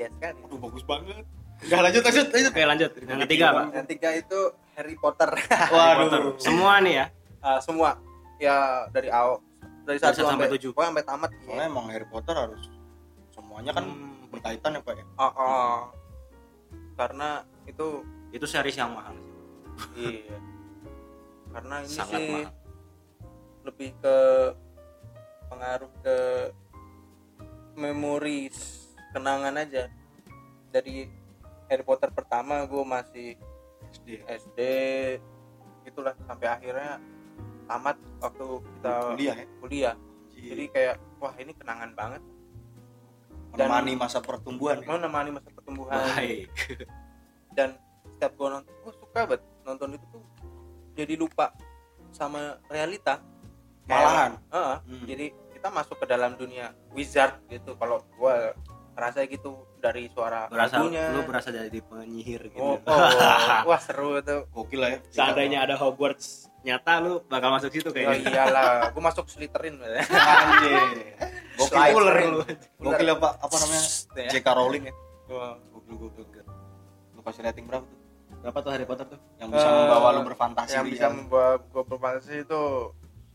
Asia sekali. Aduh, bagus banget. Udah lanjut lanjut lanjut. oke lanjut yang ketiga pak Yang ketiga itu Harry Potter. Waduh. semua nih ya Ah, semua ya dari awal dari satu sampai sampai tujuh. pokoknya sampai tamat. Soalnya emang Harry Potter harus semuanya kan Hmm. berkaitan ya Pak ya. Oh, oh. Karena itu itu series yang mahal sih iya. Karena ini sangat sih mahal lebih ke pengaruh ke memori kenangan aja dari Harry Potter pertama gue masih SD. SD itulah sampai akhirnya tamat waktu kita Kuliah ya. kuliah Jadi jadi kayak wah ini kenangan banget dan- menemani masa pertumbuhan. ya. mau nemani masa pertumbuhan baik dan setiap gue nonton gue suka banget nonton itu tuh jadi lupa sama realita Malahan. Heeh. Hmm. jadi kita masuk ke dalam dunia wizard gitu kalau gue ngerasa gitu dari suara berasa lagunya lu berasa jadi penyihir gitu oh, oh, wah seru itu Gokil lah ya. seandainya ada Hogwarts nyata lu bakal masuk situ oh kayaknya iyalah gue masuk Slytherin Anjir. Gokil ular lu. Gokil apa apa namanya? Ya. J.K. Rowling ya. Gokil gokil. gokil. Lu kasih rating berapa tuh? berapa tuh Harry Potter tuh Yang bisa Eh, membawa lu berfantasi yang bisa membawa gue berfantasi itu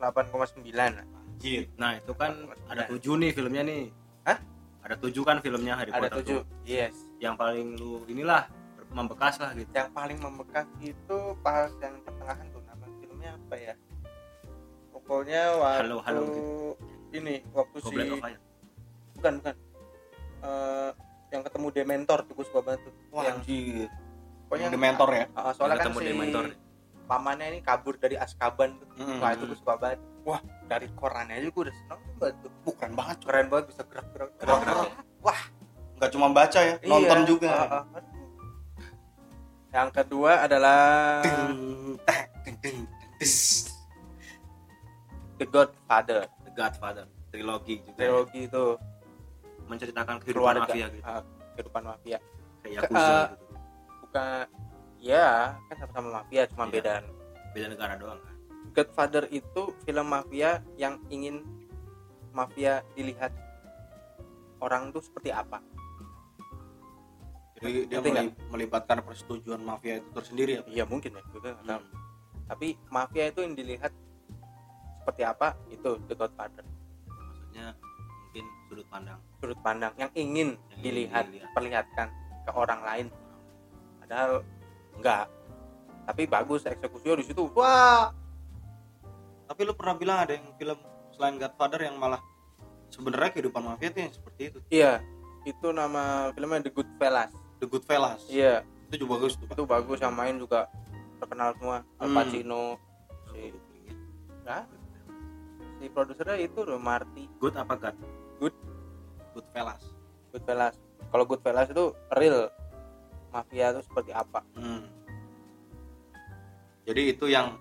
8,9 Anjir. nah itu kan ada tujuh nih filmnya nih Hah? Ada tujuh kan filmnya Harry ada Potter 7 tuh. yes yang paling lu inilah membekas lah gitu yang paling membekas itu pas yang pertengahan tuh nama filmnya apa ya pokoknya waktu Halo, halo, ini waktu si Goblet Fire bukan bukan Eh, yang ketemu Dementor tuh gue suka banget tuh Wah, yang anjir. pokoknya Yang Dementor ya. Ah, soalnya kan ketemu si Dementor. pamannya ini kabur dari Azkaban tuh Hmm. wah itu gue suka banget wah dari korannya aja gue udah seneng banget tuh Bukan banget. Keren banget bisa gerak-gerak Gerak-gerak. wah Nggak cuma baca ya, Iya. nonton juga. Ah, aduh. yang kedua adalah. The Godfather The Godfather trilogi juga trilogi itu menceritakan kehidupan keluarga mafia gitu ah, kehidupan mafia kayak Ke- ah, gitu bukan ya kan sama-sama mafia cuma Iya. beda beda negara doang kan Godfather itu film mafia yang ingin mafia dilihat orang tuh seperti apa Jadi dia Ngerti nggak? meli- melibatkan persetujuan mafia itu tersendiri ya. iya mungkin ya tahu. Hmm. tapi mafia itu yang dilihat seperti apa itu The Godfather maksudnya mungkin sudut pandang sudut pandang yang ingin Yang ingin dilihat dilihat. perlihatkan ke orang lain padahal enggak tapi bagus eksekusinya di situ wah Tapi lu pernah bilang ada yang film selain Godfather yang malah sebenarnya kehidupan mafia itu yang seperti itu. iya itu nama filmnya The Goodfellas The Goodfellas. iya Itu juga bagus tuh. Pak. itu bagus yang main juga terkenal semua Al Hmm. Pacino si nah, si produsernya itu loh Marty good apa god Goodfellas. Goodfellas kalau Goodfellas itu real mafia itu seperti apa Hmm. Jadi itu yang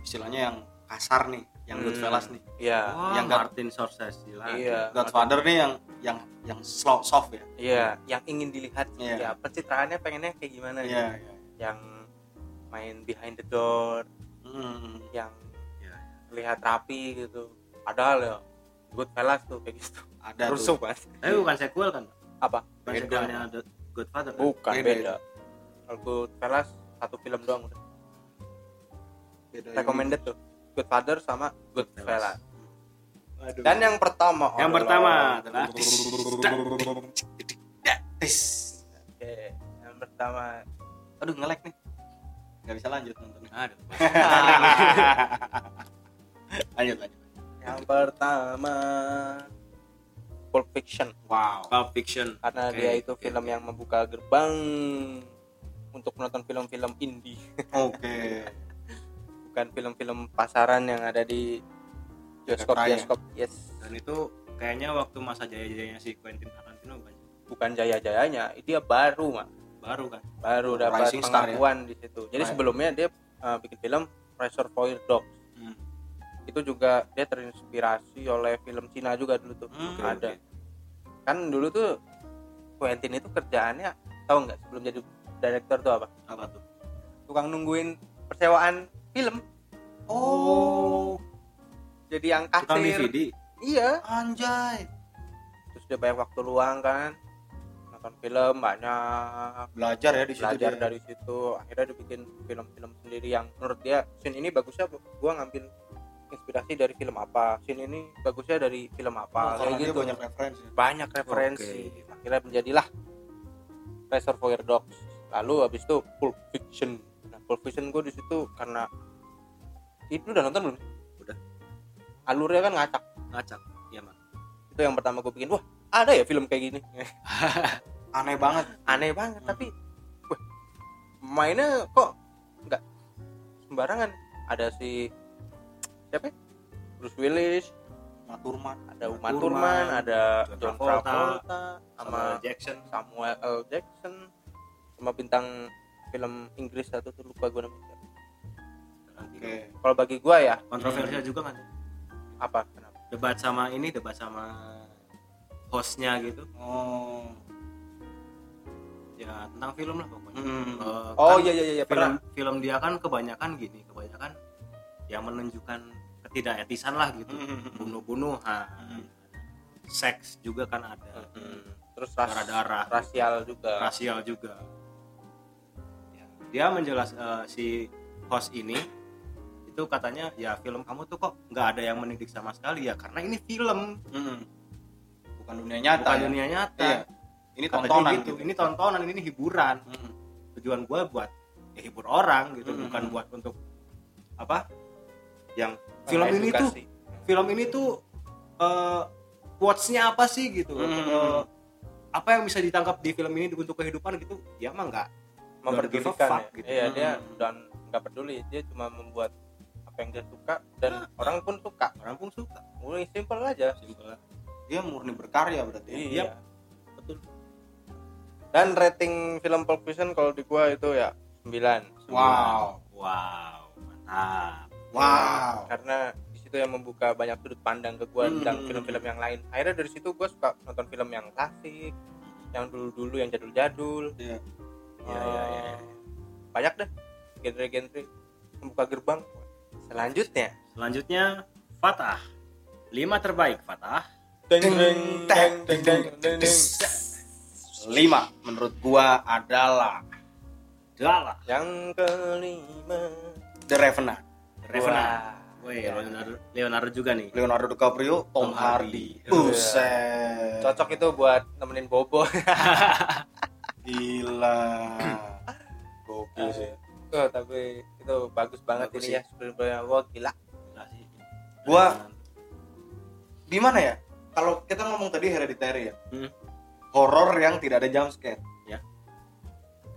istilahnya yang kasar nih, yang Hmm. Goodfellas nih. iya Wah, Yang God- Martin Scorsese lah iya Godfather nih yang yang yang slow soft ya. iya yang ingin dilihat Iya. ya pencitraannya pengennya kayak gimana gitu. Iya, iya. yang main behind the door Hmm. yang Iya, lihat rapi gitu padahal ya Goodfellas tuh kayak gitu Ada rusuh tuh. banget tapi bukan sequel kan apa bukan Beda. sequelnya The Godfather kan? bukan Beda, beda, kalau Goodfellas satu film doang udah Beda recommended tuh Goodfather sama Goodfellas Aduh. dan yang pertama yang pertama adalah yang pertama Aduh ngelek nih. Gak bisa lanjut nontonnya. aduh Lanjut lanjut. yang pertama Pulp Fiction Wow. Pulp Fiction karena Oke, dia itu film oke. yang membuka gerbang untuk menonton film-film indie Oke. bukan film-film pasaran yang ada di bioskop Raya. bioskop. Yes. Dan itu kayaknya waktu masa jaya-jayanya si Quentin Tarantino kan bukan jaya-jayanya dia baru mah baru kan? Baru dapat Rising ya? pengakuan di situ. Jadi Right. sebelumnya dia uh, bikin film Reservoir Dogs. Hmm. itu juga dia terinspirasi oleh film Cina juga dulu tuh. Hmm, ada. oke. kan dulu tuh Quentin itu kerjaannya tahu nggak sebelum jadi direktur tuh apa? Apa tuh? Tukang nungguin persewaan film. Oh, jadi yang tukang kasir. DVD iya. Anjay. terus dia banyak waktu luang kan. Nonton film banyak. Belajar ya di situ. belajar dia. dari situ. Akhirnya dia bikin film-film sendiri yang menurut dia scene ini bagusnya gua ngambil inspirasi dari film apa. Scene ini bagusnya dari film Oh, apa. Karena kayak gitu. banyak referensi. banyak referensi. Akhirnya menjadilah Reservoir Dogs. Lalu habis itu Pulp Fiction. Nah Pulp Fiction gue di situ karena itu udah nonton belum? Udah. alurnya kan ngacak. Ngacak iya mak. Itu yang pertama gue bikin wah ada ya film kayak gini. Aneh banget. aneh banget tapi wah, mainnya kok nggak sembarangan. Ada si siapa ya? Bruce Willis. Maturman. ada Uma Thurman, ada John Travolta, Travolta sama sama Jackson. Samuel L. Jackson. Sama bintang film Inggris satu tuh lupa gue namanya siapa. Oke. kalau bagi gue ya kontroversial juga kan apa kenapa debat sama ini debat sama hostnya gitu Oh. ya tentang film lah pokoknya Hmm. Eh, oh kan iya iya iya film pernah film dia kan kebanyakan gini kebanyakan yang menunjukkan ketidaketisan lah gitu Hmm. bunuh-bunuhan Hmm. seks juga kan ada Mm-mm. terus ras darah-darah rasial juga rasial juga Ya, dia menjelas eh, si host ini itu katanya ya film kamu tuh kok nggak ada yang mendidik sama sekali ya karena ini film Hmm. Bukan dunia nyata. bukan ya? dunia nyata Iya. Ini Kata dia tontonan gitu. gitu. ini tontonan ini hiburan Hmm. tujuan gue buat ya hibur orang gitu Hmm. bukan buat untuk apa yang film ini tuh film ini tuh eh quotes-nya apa sih gitu Hmm. Eh, apa yang bisa ditangkap di film ini untuk kehidupan gitu ya emang nggak memperdulikan Don't give a fuck, ya. gitu. iya dia Hmm. dan nggak peduli dia cuma membuat apa yang dia suka dan orang pun suka orang pun suka mulai simple aja Simple. Dia murni berkarya berarti. ya? iya betul dan rating film Pulp Fiction kalau di gua itu ya 9 Wow. wow mantap Wow. karena di situ yang membuka banyak sudut pandang ke gua Hmm. tentang film-film yang lain akhirnya dari situ gua suka nonton film yang klasik yang dulu-dulu yang jadul-jadul Iya. Iya, iya, iya. Eh, banyak deh genre-genre membuka gerbang selanjutnya selanjutnya Fatah lima terbaik Fatah Deng, Deng, deng, deng, deng, deng, deng, deng. Lima menurut gua adalah Dalah yang kelima The Revenant. Revenant Wah. Woi, Leonardo, Leonardo juga nih Leonardo DiCaprio, Tom, Tom Hardy. Hardy. Buset. cocok itu buat nemenin Bobo Gila. Gokil sih. oh, tapi itu bagus banget Bagus ini sih. ya sebelumnya wah gila. Gua- Gimana ya? Kalau kita ngomong tadi hereditary ya. Hmm. Horor yang tidak ada jump scare. Ya.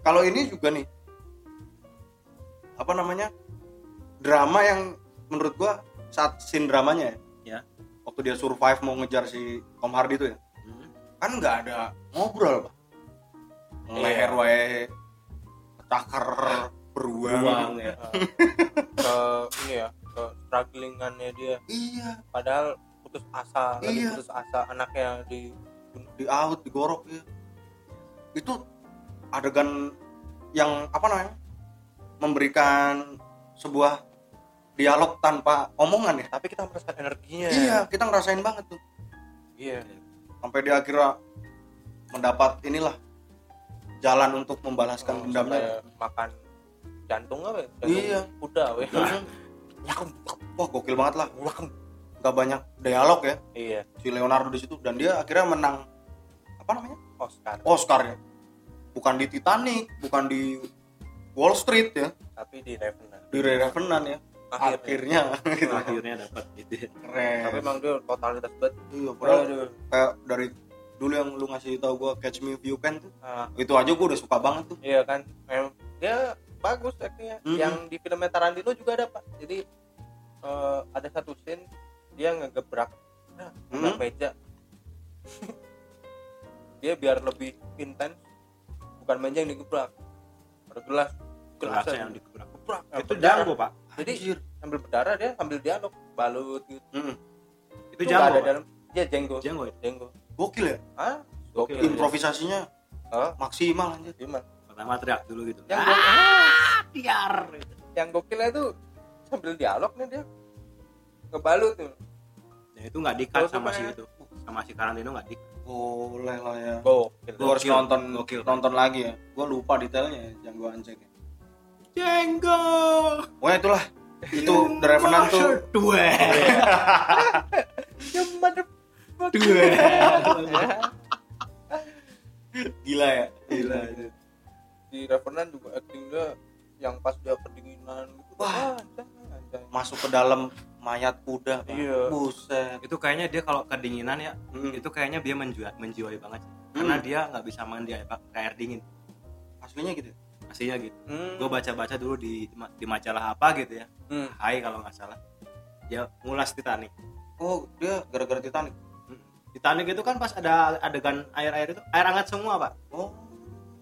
Kalau ini juga nih. Apa namanya? Drama yang menurut gua saat scene dramanya ya. Ya. Waktu dia survive mau ngejar si Tom Hardy itu ya. Hmm. Kan nggak ada ngobrol, Pak. Leher Iya. wae cakar beruang. Beruang ya. ke ini ya ke strugglingannya dia Iya, padahal putus asa lagi Iya. putus asa anaknya di di out, digorok ya. Itu adegan yang apa namanya? Memberikan sebuah dialog tanpa omongan ya. tapi kita merasakan energinya Iya, kita ngerasain banget tuh. iya Sampai dia akhirnya mendapat inilah jalan untuk membalaskan Oh, dendamnya. makan jantung apa ya? jantung Iya. kuda weh Wah, gokil banget lah. Wakem. Gak banyak dialog ya iya si Leonardo di situ dan dia akhirnya menang apa namanya? Oscar Oscar ya. Bukan di Titanic, bukan di Wall Street ya, tapi di Revenant di Revenant ya. akhirnya Akhirnya gitu. Akhirnya dapat gitu. Keren. tapi emang dia totalitas banget Iya, padahal Aduh. kayak dari dulu yang lu ngasih tahu gua Catch Me If You Can tuh, Ah, itu aja gua udah suka banget tuh. iya kan Mem- dia bagus aktingnya Mhm. yang di filmnya Tarantino juga ada pak jadi eh, ada satu scene dia ngegebrak nah, gebrak Mhm. meja dia biar lebih intens bukan meja yang digebrak ada gelas Gelasnya gelasnya yang digebrak. gebrak Itu berdarah. Django, Pak. jadi Anjir. sambil berdarah dia sambil dialog balut gitu Mm-mm. Itu nggak ada Django. Pak. dalam dia Django Django itu. Django gokil ya ah Gokil. gokil improvisasinya oh maksimal anjir gimana Pertama teriak dulu gitu. yang Ah, gokil tiar. yang gokilnya tuh sambil dialog nih dia ngebalut tuh Dan itu nggak dikat sama sama si ya. itu. Sama si Karantino nggak dikat. boleh lah ya gokil lu harus nonton Gokil. nonton lagi ya gua lupa detailnya ya Django Unchained ya. Django. pokoknya itulah itu The Revenant tuh Dua. ya motherfucker. Dua. gila ya Gila itu. Di Revenant juga acting dia yang pas dia kedinginan gitu Wah. anjay, anjay. masuk ke dalam mayat kuda. Iya. buset Itu kayaknya dia kalau kedinginan ya, Hmm. itu kayaknya dia menjiwai, menjiwai banget. sih. Karena Hmm. dia nggak bisa mandi air, air dingin. aslinya gitu ya? Aslinya gitu. Hmm. Gue baca-baca dulu di di majalah apa gitu ya. Hmm. Hai kalau nggak salah. Dia ngulas Titanic. oh dia gara-gara Titanic Hmm. Titanic itu kan pas ada adegan air-air itu air hangat semua pak oh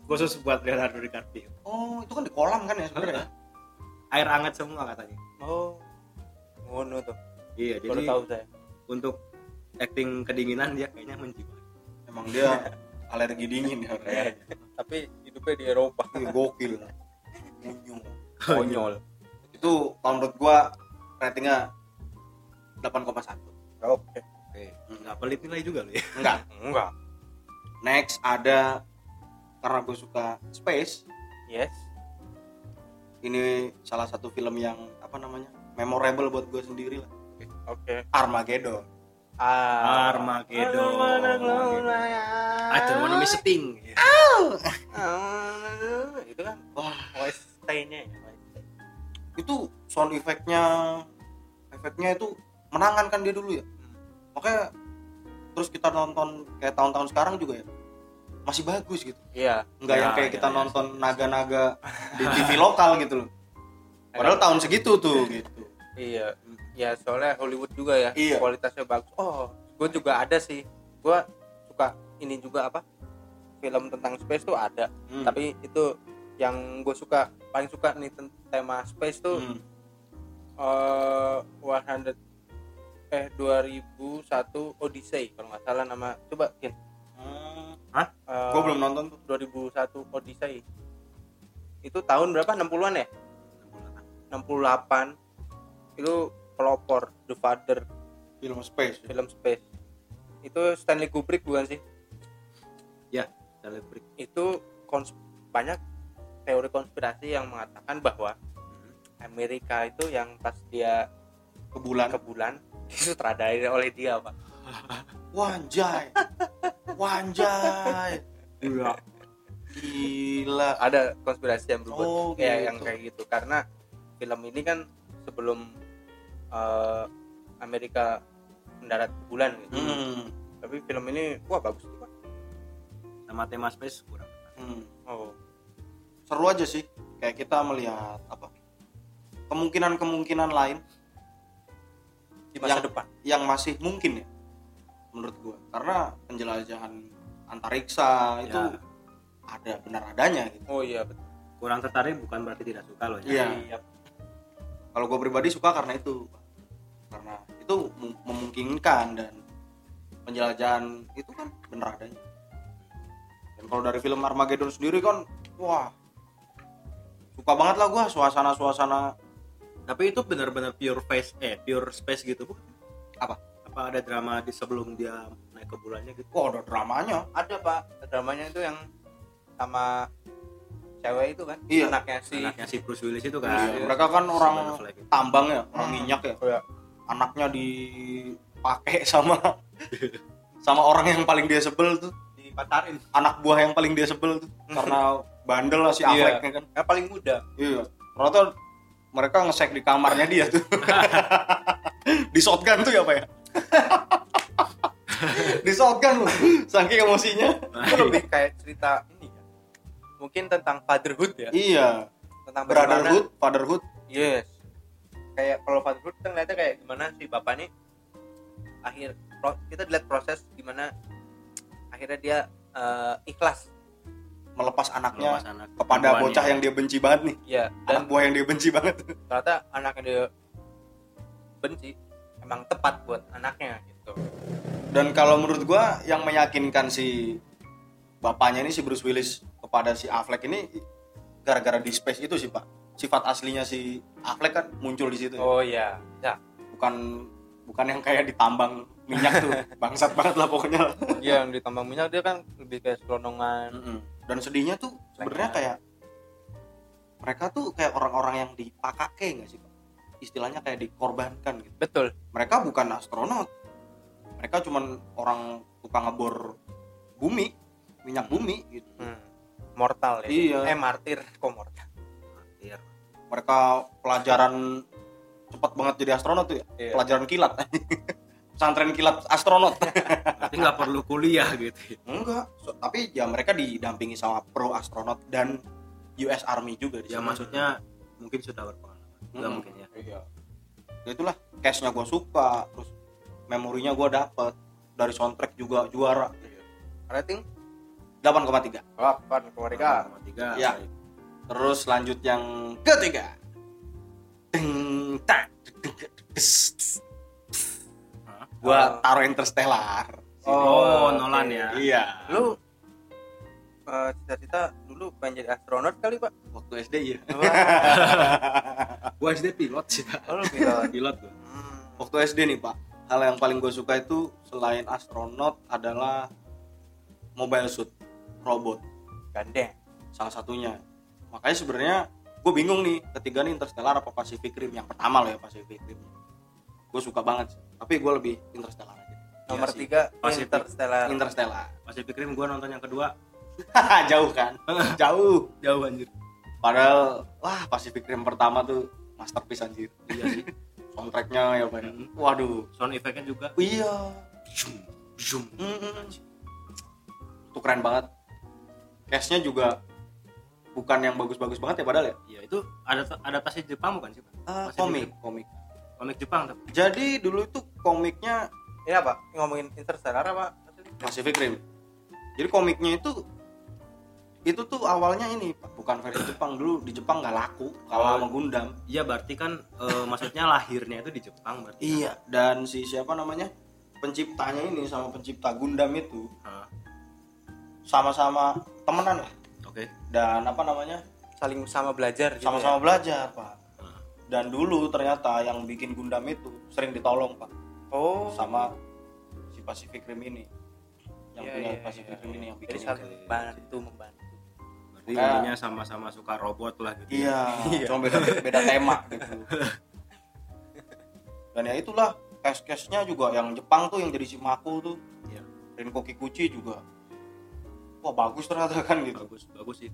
khusus buat Leonardo DiCaprio. Oh itu kan di kolam kan ya sebenarnya air hangat semua katanya. Oh ngono tuh. Iya baru jadi tahu saya. untuk acting kedinginan dia kayaknya menjiwai emang dia alergi dingin ya kayaknya. tapi hidupnya di Eropa. Gokil. Munyung. konyol. Itu kalau menurut gua ratingnya 8,1 oke. Oke. Nggak pelit nilai juga loh ya? Enggak. Enggak. Next ada karena gue suka space. Yes. Ini salah satu film yang apa namanya memorable buat gue sendiri lah. Oke. Armageddon. Ah. Armageddon. I don't wanna miss a thing. Ah, itu kan wah OST-nya ya itu sound efeknya efeknya itu menangan kan dia dulu ya. Makanya terus kita nonton kayak tahun-tahun sekarang juga ya masih bagus gitu. Iya. Nggak Ya, yang kayak ya, kita ya. nonton naga-naga di TV lokal gitu loh. Padahal tahun segitu tuh gitu. Iya. Ya soalnya Hollywood juga ya Iya. kualitasnya bagus. Oh gue juga ada sih. Gue suka ini juga apa film tentang space tuh ada. Hmm. tapi itu yang gue suka paling suka nih tema space tuh Hmm. eh 100 eh 2001 Odyssey kalau nggak salah nama coba Kin Hmm. Eh, gue belum nonton tuh. 2001 Odyssey itu tahun berapa? 60-an ya? 68 itu pelopor The Father. Film space. Film space. Itu Stanley Kubrick bukan sih? Stanley Kubrick. itu kons- banyak teori konspirasi yang mengatakan bahwa Amerika itu yang pas dia ke bulan ke bulan disutradarai oleh dia pak. Wanjay Iya. gila. Ada konspirasi yang berbuat oh ya gitu. yang kayak gitu. Karena film ini kan sebelum eh, Amerika mendarat ke bulan gitu. Hmm. tapi film ini wah bagus tuh pak Sama tema space kurang. Hmm. oh. Seru aja sih. Kayak kita melihat apa? Kemungkinan-kemungkinan lain. Di masa Yang- depan. yang masih mungkin ya menurut gua karena penjelajahan antariksa itu Ya. ada benar adanya gitu oh iya betul Kurang tertarik bukan berarti tidak suka loh ya. Iya. Iya. kalau gue pribadi suka karena itu karena itu mem- memungkinkan dan penjelajahan itu kan benar adanya dan kalau dari film Armageddon sendiri kan wah suka banget lah gua suasana suasana Tapi itu benar-benar pure face eh pure space gitu bukan? Apa? Apa ada drama di sebelum dia naik ke bulannya gitu? wah ada dramanya ada pak dramanya itu yang sama cewek itu kan Iya. anaknya si Anaknya si Bruce Willis itu Iya, kan. mereka kan orang Ben Affleck itu. tambang ya orang Hmm. minyak ya Iya. anaknya dipakai sama sama orang yang paling dia sebel tuh dipatarin anak buah yang paling dia sebel tuh karena bandel lah si Iya. Affleck kan yang paling muda Iya. Ternyata mereka ngesek di kamarnya dia tuh. di shotgun tuh ya apa ya? Di shotgun loh. Saking emosinya. itu lebih kayak cerita ini ya. Mungkin tentang fatherhood ya. Iya. Tentang bagaimana brotherhood fatherhood. Yes. Kayak kalau fatherhood kita ngeliatnya kayak gimana si bapak nih? Akhir pro- kita lihat proses gimana akhirnya dia eh, ikhlas. Melepas anaknya Melepas anak. kepada bocah yang dia benci banget nih. Ya anak dan buah yang dia benci banget. ternyata anak yang dia benci emang tepat buat anaknya gitu. Dan kalau menurut gua yang meyakinkan si bapaknya ini si Bruce Willis kepada si Affleck ini gara-gara di space itu sih pak. Sifat aslinya si Affleck kan muncul di situ. Oh iya. Ya. Bukan bukan yang kayak ditambang minyak tuh. Bangsat banget lah pokoknya. Iya, yang ditambang minyak dia kan lebih kayak selonongan Mm-mm. dan sedihnya tuh sebenarnya kayak mereka tuh kayak orang-orang yang dipakake nggak sih istilahnya kayak dikorbankan gitu. Betul. Mereka bukan astronot. Mereka cuman orang tukang ngebor bumi minyak bumi gitu. Hmm. mortal ya. Iya. eh martir. Kok mortal? Iya. mereka pelajaran cepat banget jadi astronot tuh ya. Iya. pelajaran kilat. Pesantren kilat astronot. Berarti nggak perlu kuliah gitu enggak. So- tapi ya mereka didampingi sama pro astronot dan US Army juga di ya maksudnya mungkin sudah berpengalaman. Mm-mm. mungkin ya iya. Ya itulah cashnya gue suka terus memorinya gue dapet dari soundtrack juga juara. Rating? 8,3 delapan keluarga Nomor tiga. Iya. baik. terus lanjut yang ketiga. Deng, tak, gua taruh Interstellar. Oh, oke. Nolan ya. Iya. Lu eh, cita-cita dulu pengen jadi astronot kali pak. Waktu SD iya. Gua SD pilot sih Pak. oh, pilot. Pilot gua. Hmm. waktu SD nih pak. Hal yang paling gue suka itu selain astronot adalah mobile suit robot. Gandeng. Salah satunya. Makanya sebenarnya gue bingung nih ketiga nih Interstellar apa Pacific Rim? Yang pertama lah ya Pacific Rim. Gue suka banget sih. tapi gue lebih Interstellar aja. Nomor sih. tiga Pacific. Interstellar. Interstellar. Pacific Rim gua nonton yang kedua jauh kan? Jauh. Jauh anjir. Padahal wah Pacific Rim pertama tuh masterpiece anjir. Iya sih. Soundtracknya ya pak Mm. waduh. Sound effectnya juga. Iya. Zoom zoom. Mm-mm. itu keren banget. Cashnya juga bukan yang bagus-bagus banget ya padahal ya? Ya itu ada adaptasi Jepang bukan sih Pak? Pacific komik Rim. komik. Komik Jepang tapi. Jadi dulu itu komiknya ini apa? Ngomongin Interstellar apa? Pacific Rim. Jadi komiknya itu itu tuh awalnya ini Pak, bukan versi Jepang dulu di Jepang nggak laku kalau Oh. sama Gundam. Iya berarti kan eh, maksudnya lahirnya itu di Jepang berarti iya dan si siapa namanya penciptanya ini sama pencipta Gundam itu sama-sama temenan lah. Oke. Dan apa namanya? Saling sama belajar gitu sama-sama ya? belajar pak. Dan dulu ternyata yang bikin Gundam itu sering ditolong pak. Oh. Sama si Pacific Rim ini. Yang Iya, punya iya, Pacific iya, Rim iya. ini yang jadi bikin saling Oke. bantu membantu berarti Kayak- intinya sama-sama suka robot lah gitu iya Iya. cuma beda beda tema gitu. Dan ya itulah cash cashnya juga yang Jepang tuh yang jadi si Mako tuh. Iya. Rinko Kikuchi juga. Wah bagus ternyata kan gitu. Bagus bagus sih.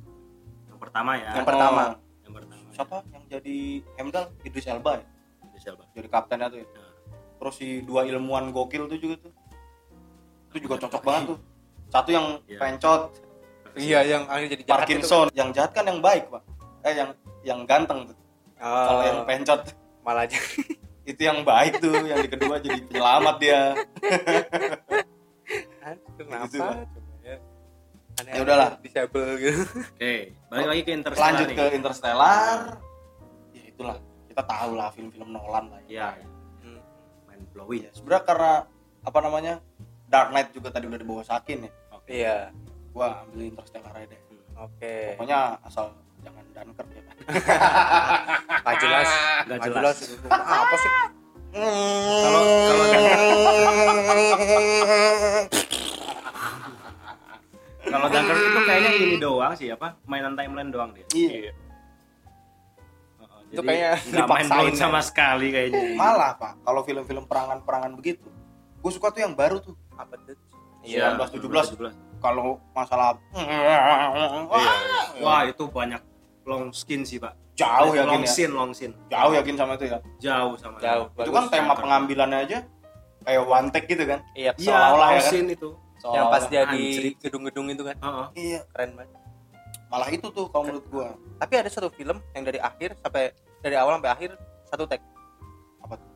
Yang pertama ya. Yang pertama. Yang pertama siapa? Yang jadi Hemdal Idris Elba ya? ya. siapa jadi kaptennya tuh ya. Nah. terus si dua ilmuwan gokil tuh juga tuh. Itu juga cocok banget. tuh. Satu yang Iya. pencot iya yang akhirnya jadi jahat Parkinson. Yang jahat kan yang baik pak. Eh yang yang ganteng tuh. Itu. Oh, kalau yang pencot malah aja. Itu yang baik tuh yang di kedua jadi penyelamat dia. Kenapa? Gitu, Pak. coba ya. Ya udahlah. disable gitu. Oke balik lagi ke Interstellar lanjut nih. ke Interstellar. Ya itulah. Kita tahu lah film-film Nolan lah ya. ya Hmm. mind blowing ya sebenarnya karena apa namanya Dark Knight juga tadi udah dibawa Sakin ya. Iya gua ambil Interstellar aja deh. Oke. Pokoknya asal jangan Dunkirk ya kan nggak jelas nggak jelas. jelas. Itu. apa sih? Kalau kalau kalau itu kayaknya ini doang sih apa? Mainan timeline doang dia. Iya. Heeh, Itu jadi kayaknya nggak main dipaksain blown sama sekali kayaknya. Malah pak kalau film-film perangan-perangan begitu gue suka tuh yang baru tuh. Apa tuh? Iya, 1917. 1917. Kalau masalah Iya, wah itu banyak long skin sih pak. Jauh yakin long ya? scene long scene jauh yakin sama itu ya? Jauh sama jauh itu kan bagus. tema pengambilannya aja kayak one take gitu kan? Iya Seolah-olah iya long ya kan? itu. Yang pas dia di gedung-gedung itu kan? Heeh. iya. Keren banget. Malah itu tuh kalau menurut gua. Tapi ada satu film yang dari akhir sampai dari awal sampai akhir satu tag apa tuh?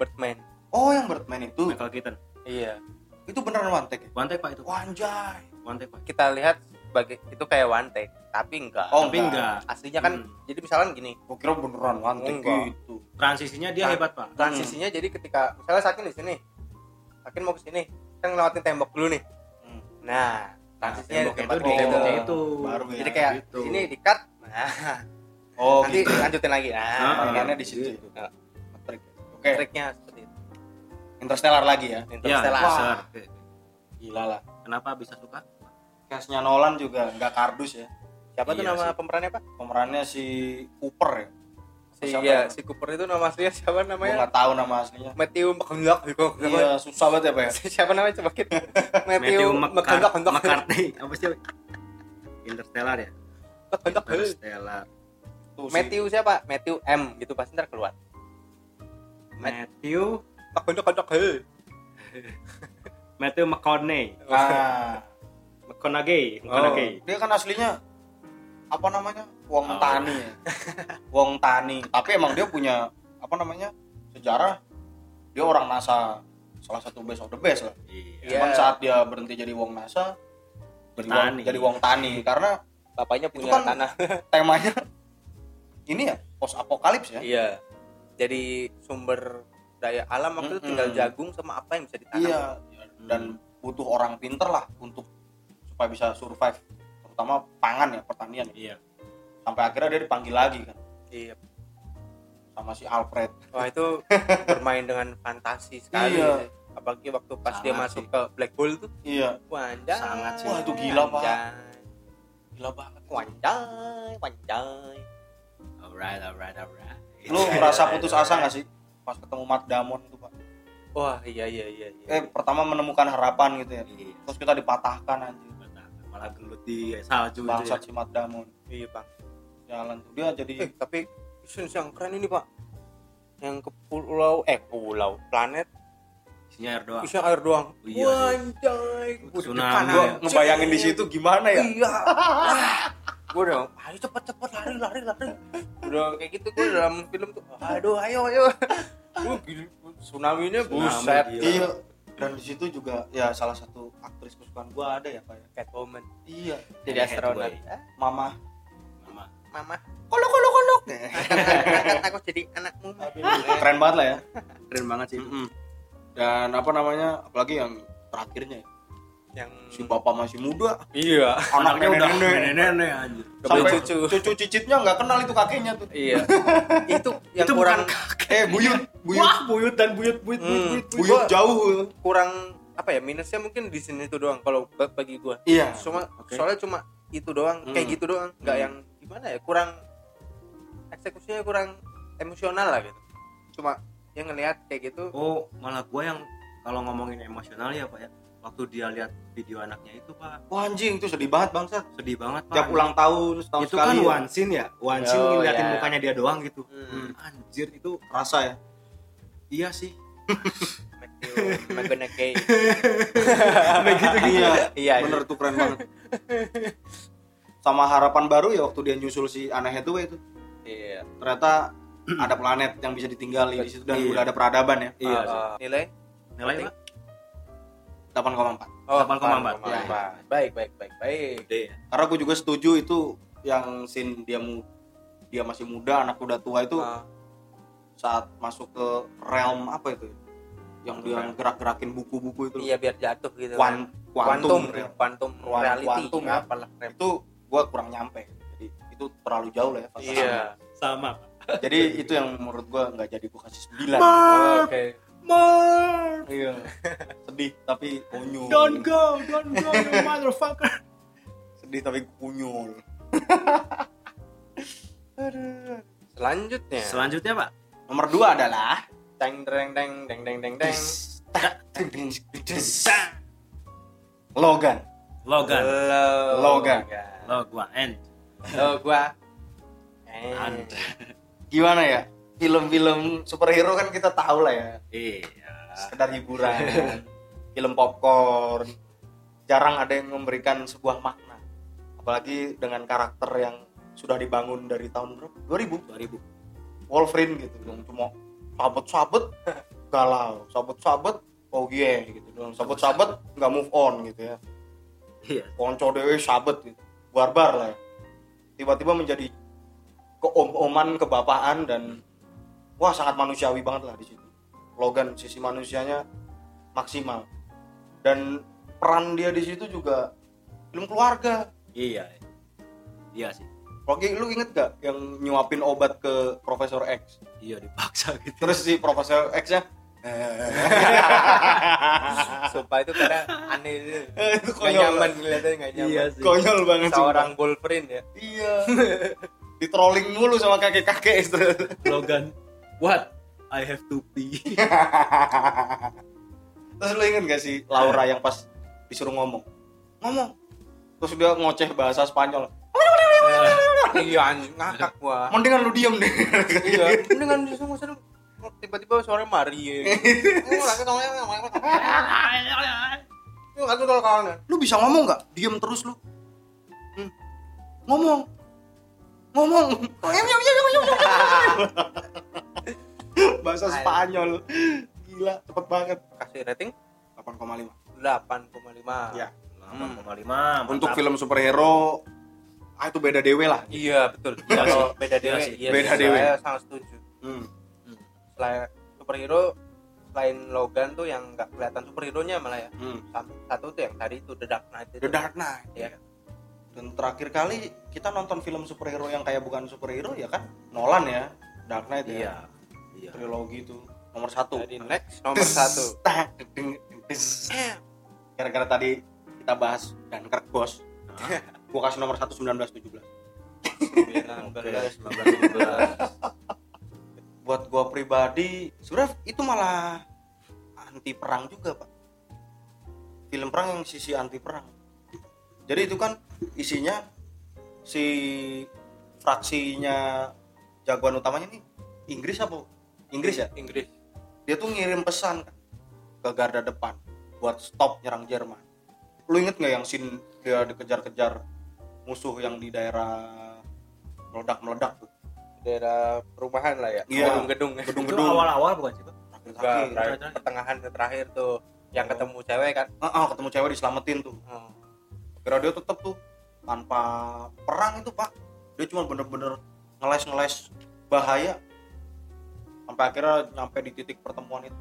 Birdman. Oh yang Birdman itu? Michael Keaton. Iya itu beneran one take ya? one take pak itu Wah, anjay one take pak kita lihat sebagai itu kayak one take tapi enggak Oh, tapi enggak. enggak aslinya kan Hmm. jadi misalnya gini gua kira beneran one take Enggak. gitu transisinya dia Nah. hebat pak transisinya jadi ketika misalnya Sakin di sini Sakin mau ke sini kan ngelewatin tembok dulu nih Hmm. nah transisinya di temboknya tempat itu di itu. temboknya itu Baru ya. jadi kayak Gitu. sini di cut nah oh nanti gitu lanjutin lagi nah Ah, kayak di situ Gitu. Ya. Trik. oke triknya seperti itu Interstellar lagi ya? Ya Interstellar. dasar. gila lah. Kenapa bisa suka? Cashnya Nolan juga nggak kardus ya. Siapa tuh Iya nama sih. pemerannya pak? Pemerannya si Cooper ya? Si Siapa ya ya? si Cooper itu nama aslinya siapa namanya? Nggak tahu nama aslinya. Matthew McConaughey iya susah banget ya pak ya? Siapa namanya? Coba kita. Matthew McConaughey McCart- McCartney apa sih? Interstellar ya? McConaughey. Interstellar. Tuh, Matthew siapa? Matthew M gitu pasti ntar keluar. Matthew McConaughey Matthew McConaughey. Nah McConaughey McConaughey. Dia kan aslinya apa namanya? Wong Oh. Tani ya. Wong Tani. Tapi emang dia punya apa namanya sejarah. Dia orang NASA. Salah satu best of the best lah. Iya. Cuman saat dia berhenti jadi Wong NASA jadi Wong, jadi Wong Tani. Karena bapaknya Itu punya kan- tanah. temanya ini ya post apokalips ya. Iya. Jadi sumber daya alam waktu itu tinggal jagung sama apa yang bisa ditanam. Iya dan butuh orang pinter lah untuk supaya bisa survive. Terutama pangan ya pertanian. Ya. iya. Sampai akhirnya dia dipanggil lagi kan. Iya. Sama si Alfred. Wah itu bermain dengan fantasi sekali. Iya. apalagi waktu pas dia Sangat masuk sih. ke black hole tuh iya. wanjay Sangat sih. Wah, itu gila, Pak. gila banget. Wanjay wanjay alright alright alright. Lu merasa putus asa gak sih pas ketemu Matt Damon tuh pak. Wah iya iya iya, iya. eh pertama menemukan harapan gitu ya. Iya. terus kita dipatahkan anjir malah gelut di salju itu bangsat ya. si Matt Damon. Iya bang jalan tuh. Dia jadi eh tapi Visions yang keren ini pak. Yang ke pulau eh pulau planet isinya air doang. Isinya air doang. Oh, iya Gua Tsunami ya. gua ngebayangin di situ gimana ya? Iya. Wah, gua udah ayo cepet cepet lari lari lari. Udah kayak gitu gua dalam film tuh aduh ayo ayo. Wah, gila, tsunami nya buset iya. Dan di situ juga ya salah satu aktris kesukaan gua ada ya pak ya? Catwoman. Iya. Jadi astronot mama. Mama. Mama. Kolok kolok kolok. Aku jadi anakmu. Keren banget lah ya. Keren banget sih itu. Mm-mm. Dan apa namanya apalagi yang terakhirnya ya? Yang si bapak masih muda. Iya. Anaknya udah nenek-nenek anjir Sampai sampai cucu. cucu cicitnya nggak kenal itu kakeknya tuh. Iya. Itu yang Itu kurang eh buyut buyut. Wah buyut dan buyut buyut buyut Hmm. buyut, buyut. buyut Gua- jauh. kurang apa ya minusnya mungkin di sini itu doang kalau ba- bagi gua. Iya. Cuma Oke. soalnya cuma itu doang Hmm. kayak gitu doang. Nggak Hmm. yang gimana ya kurang eksekusinya kurang emosional lah gitu. Cuma yang ngelihat kayak gitu. Oh malah gua yang kalau ngomongin emosional ya pak ya. Waktu dia lihat video anaknya itu pak. Wah anjing itu sedih banget bangsat. Sedih banget pak. Tiap ulang tahun setahun itu sekali kan ya. one scene ya? One scene Oh, ngeliatin ya. mukanya dia doang gitu. Hmm. anjir itu rasa ya? Iya sih. Matthew McConaughey begitu iya iya bener tuh keren banget. Sama harapan baru ya waktu dia nyusul si Anne Hathaway itu. Iya. Ternyata ada planet yang bisa ditinggali di situ dan Iya. udah ada peradaban ya. Iya Uh, nilai? Nilai pak 8,4 oh 8,4. 8,4. Ya. baik baik baik baik. Ya karena gue juga setuju itu yang scene dia mu dia masih muda anak udah tua itu Uh, saat masuk ke realm apa itu? Yang dia gerak-gerakin buku-buku itu iya biar jatuh gitu. Kuan- quantum realm. quantum Ruang reality. quantum ya. apalah itu gue kurang nyampe. Jadi itu terlalu jauh lah ya iya. sama jadi itu yang menurut gue nggak jadi gue kasih 9 Oh, oke. Mark! Iya. Sedih tapi konyol don't go don't go you motherfucker. Sedih tapi konyol selanjutnya. Selanjutnya pak. Nomor dua adalah teng deng deng deng deng deng deng Logan. Logan. Logan. lo gua end lo gua eh. And. Gimana ya? Film-film superhero kan kita tahu lah ya. Iya. Sekedar hiburan. Film popcorn. Jarang ada yang memberikan sebuah makna. Apalagi dengan karakter yang sudah dibangun dari tahun berapa? 2000 2000 Wolverine gitu dong cuma sabet-sabet galau. Sabet-sabet oh yeah gitu dong sabet-sabet nggak move on gitu ya. Iya. Konco dewe sabet gitu. Barbar lah ya. tiba-tiba menjadi keom-oman kebapaan dan wah sangat manusiawi banget lah di situ Logan sisi manusianya maksimal dan peran dia di situ juga film keluarga iya iya sih Oke, lu inget gak yang nyuapin obat ke Profesor X? iya dipaksa gitu Terus si Profesor X-nya Sumpah itu karena aneh itu. itu Gak konyol nyaman ngeliatnya gak nyaman. Iya sih. konyol banget. Seorang Wolverine ya. iya di trolling mulu sama kakek-kakek itu. Slogan what? I have to pee. Terus lu inget gak sih Laura yang pas disuruh ngomong? Ngomong. Terus dia ngoceh bahasa Spanyol. Iya anjing ngakak gua. mendingan lu diem deh. Iya, mendingan di sana sana tiba-tiba suara Marie. Lu lu bisa ngomong nggak diem terus lu. Hmm. ngomong ngomong bahasa Spanyol gila cepet banget Kasih rating 8,5 8,5. Ya. 8,5 untuk film superhero ah itu beda dewe lah Iya, betul. Iya Kalau sih. beda Iya dewe, sih. iya Beda sih, dewe. Saya sangat setuju. hmm. Selain superhero selain Logan tuh yang nggak kelihatan superhero-nya malah ya. Hmm. Satu, satu tuh yang tadi itu The Dark Knight itu. The Dark Knight Iya. Dan terakhir kali kita nonton film superhero yang kayak bukan superhero ya kan? Nolan ya Dark Knight iya ya. Iya trilogi itu nomor satu. Jadi next nomor satu. gara-gara tadi kita bahas Dunkirk bos gua kasih nomor satu 1917 Oke, 19. 19 buat gua pribadi sebenarnya itu malah anti perang juga pak. Film perang yang sisi anti perang. Jadi itu kan isinya si fraksinya jagoan utamanya nih Inggris apa? Inggris ya? Inggris. dia tuh ngirim pesan kan ke garda depan buat stop nyerang Jerman. Lu inget nggak yang scene dia dikejar-kejar musuh yang di daerah meledak-meledak tuh? Daerah perumahan lah ya? Iya. gedung-gedung. Itu gedung-gedung awal-awal bukan sih pak? Enggak, Terakhir. terakhir- pertengahan ke terakhir tuh. Yang Oh. ketemu cewek kan? Ah, ah, ketemu cewek diselamatin tuh. Oh. kira dia tetep tuh tanpa perang itu pak. Dia cuma bener-bener ngeles-ngeles bahaya. Sampai akhirnya nyampe di titik pertemuan itu.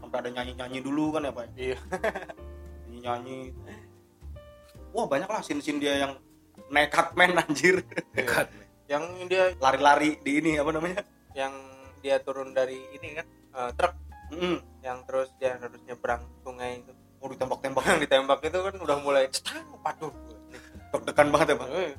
Sampai ada nyanyi-nyanyi dulu kan ya pak iya. Nyanyi-nyanyi. Wah banyak lah scene-scene dia yang nekat men anjir. Dekat yang dia lari-lari di ini apa namanya? Yang dia turun dari ini kan eh, truk. Mm-mm. yang terus dia harus nyebrang sungai itu. Oh ditembak-tembak. Yang ditembak itu kan udah mulai cetang waduh deg-degan banget ya pak? Eh,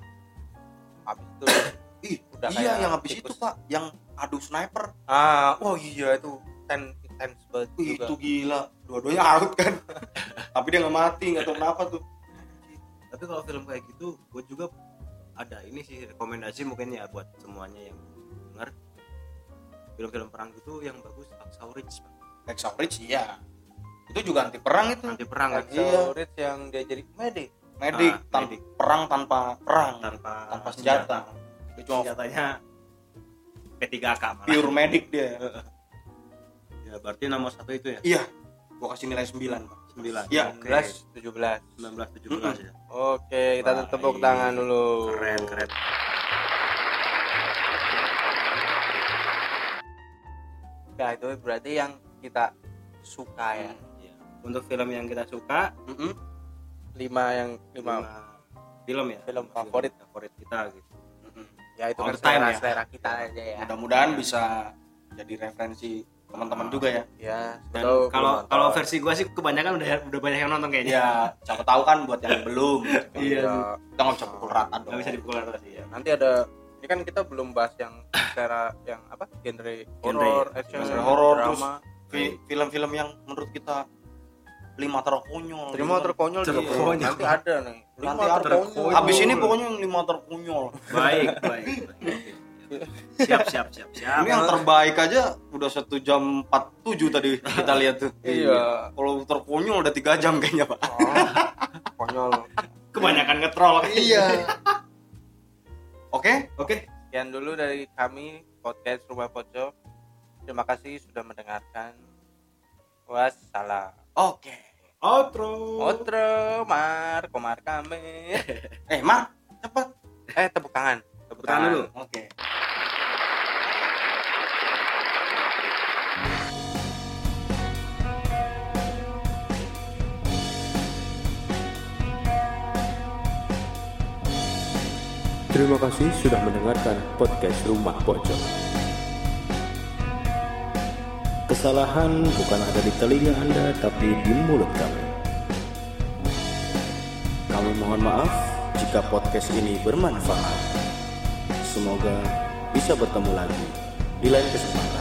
habis itu. Ih Udah iya yang habis itu pak yang adu sniper. Ah oh iya itu ten intense banget juga. itu gila. Dua-duanya out kan? Tapi dia nggak mati nggak tahu kenapa tuh. Tapi kalau film kayak gitu gue juga ada ini sih rekomendasi mungkin ya buat semuanya yang dengar film-film perang gitu yang bagus Hacksaw Ridge Pak. Hacksaw Ridge iya. Itu juga anti perang itu. Anti perang Iya. Hacksaw Ridge yang dia jadi medik medik Ah, tan- medik. perang tanpa perang tanpa tanpa senjata. dia cuma senjatanya P3K malah. Pure medik dia. Ya berarti nomor satu itu ya? Iya. Gua kasih nilai 9 pak 9 Iya. oke. 19 17 19 17 ya? Oke kita Baik. tepuk tangan dulu. Keren keren. Ya itu berarti yang kita suka ya? Iya. untuk film yang kita suka Mm-mm. Lima yang lima lima. Film ya? Film favorit. favorit kita gitu. Mm-mm. ya itu All kan the time selera, ya. selera kita aja ya. Mudah-mudahan bisa jadi referensi teman-teman juga ya. Ya dan kalau kalau versi gua sih kebanyakan udah udah banyak yang nonton kayaknya. Ya siapa tahu kan buat yang belum. Iya. Ya, kita nggak bisa pukul rata dong. nggak bisa dipukul rata sih ya nanti ada ini kan kita belum bahas yang secara yang apa? Genre horor action Genre horor, drama. Fi- film-film yang menurut kita lima terkonyol terima terkonyol juga. Terkonyol. nanti ada nih lima Nanti ada. terkonyol Abis ini pokoknya yang lima terkonyol. baik baik, baik. siap siap siap siap Ini yang terbaik aja udah satu jam 47 tadi kita lihat tuh. iya Kalau terkonyol udah tiga jam kayaknya pak. oh, konyol kebanyakan ngetrol iya oke oke sekian dulu dari kami podcast rumah pojok terima kasih sudah mendengarkan wassalam oke. Outro. Outro mar komar kami eh mak cepet. Eh tepuk tangan. Tepuk tangan dulu. oke. Terima kasih sudah mendengarkan podcast Rumah Pojok. Kesalahan bukan ada di telinga Anda, tapi di mulut kami. Kami mohon maaf jika podcast ini bermanfaat. Semoga bisa bertemu lagi di lain kesempatan.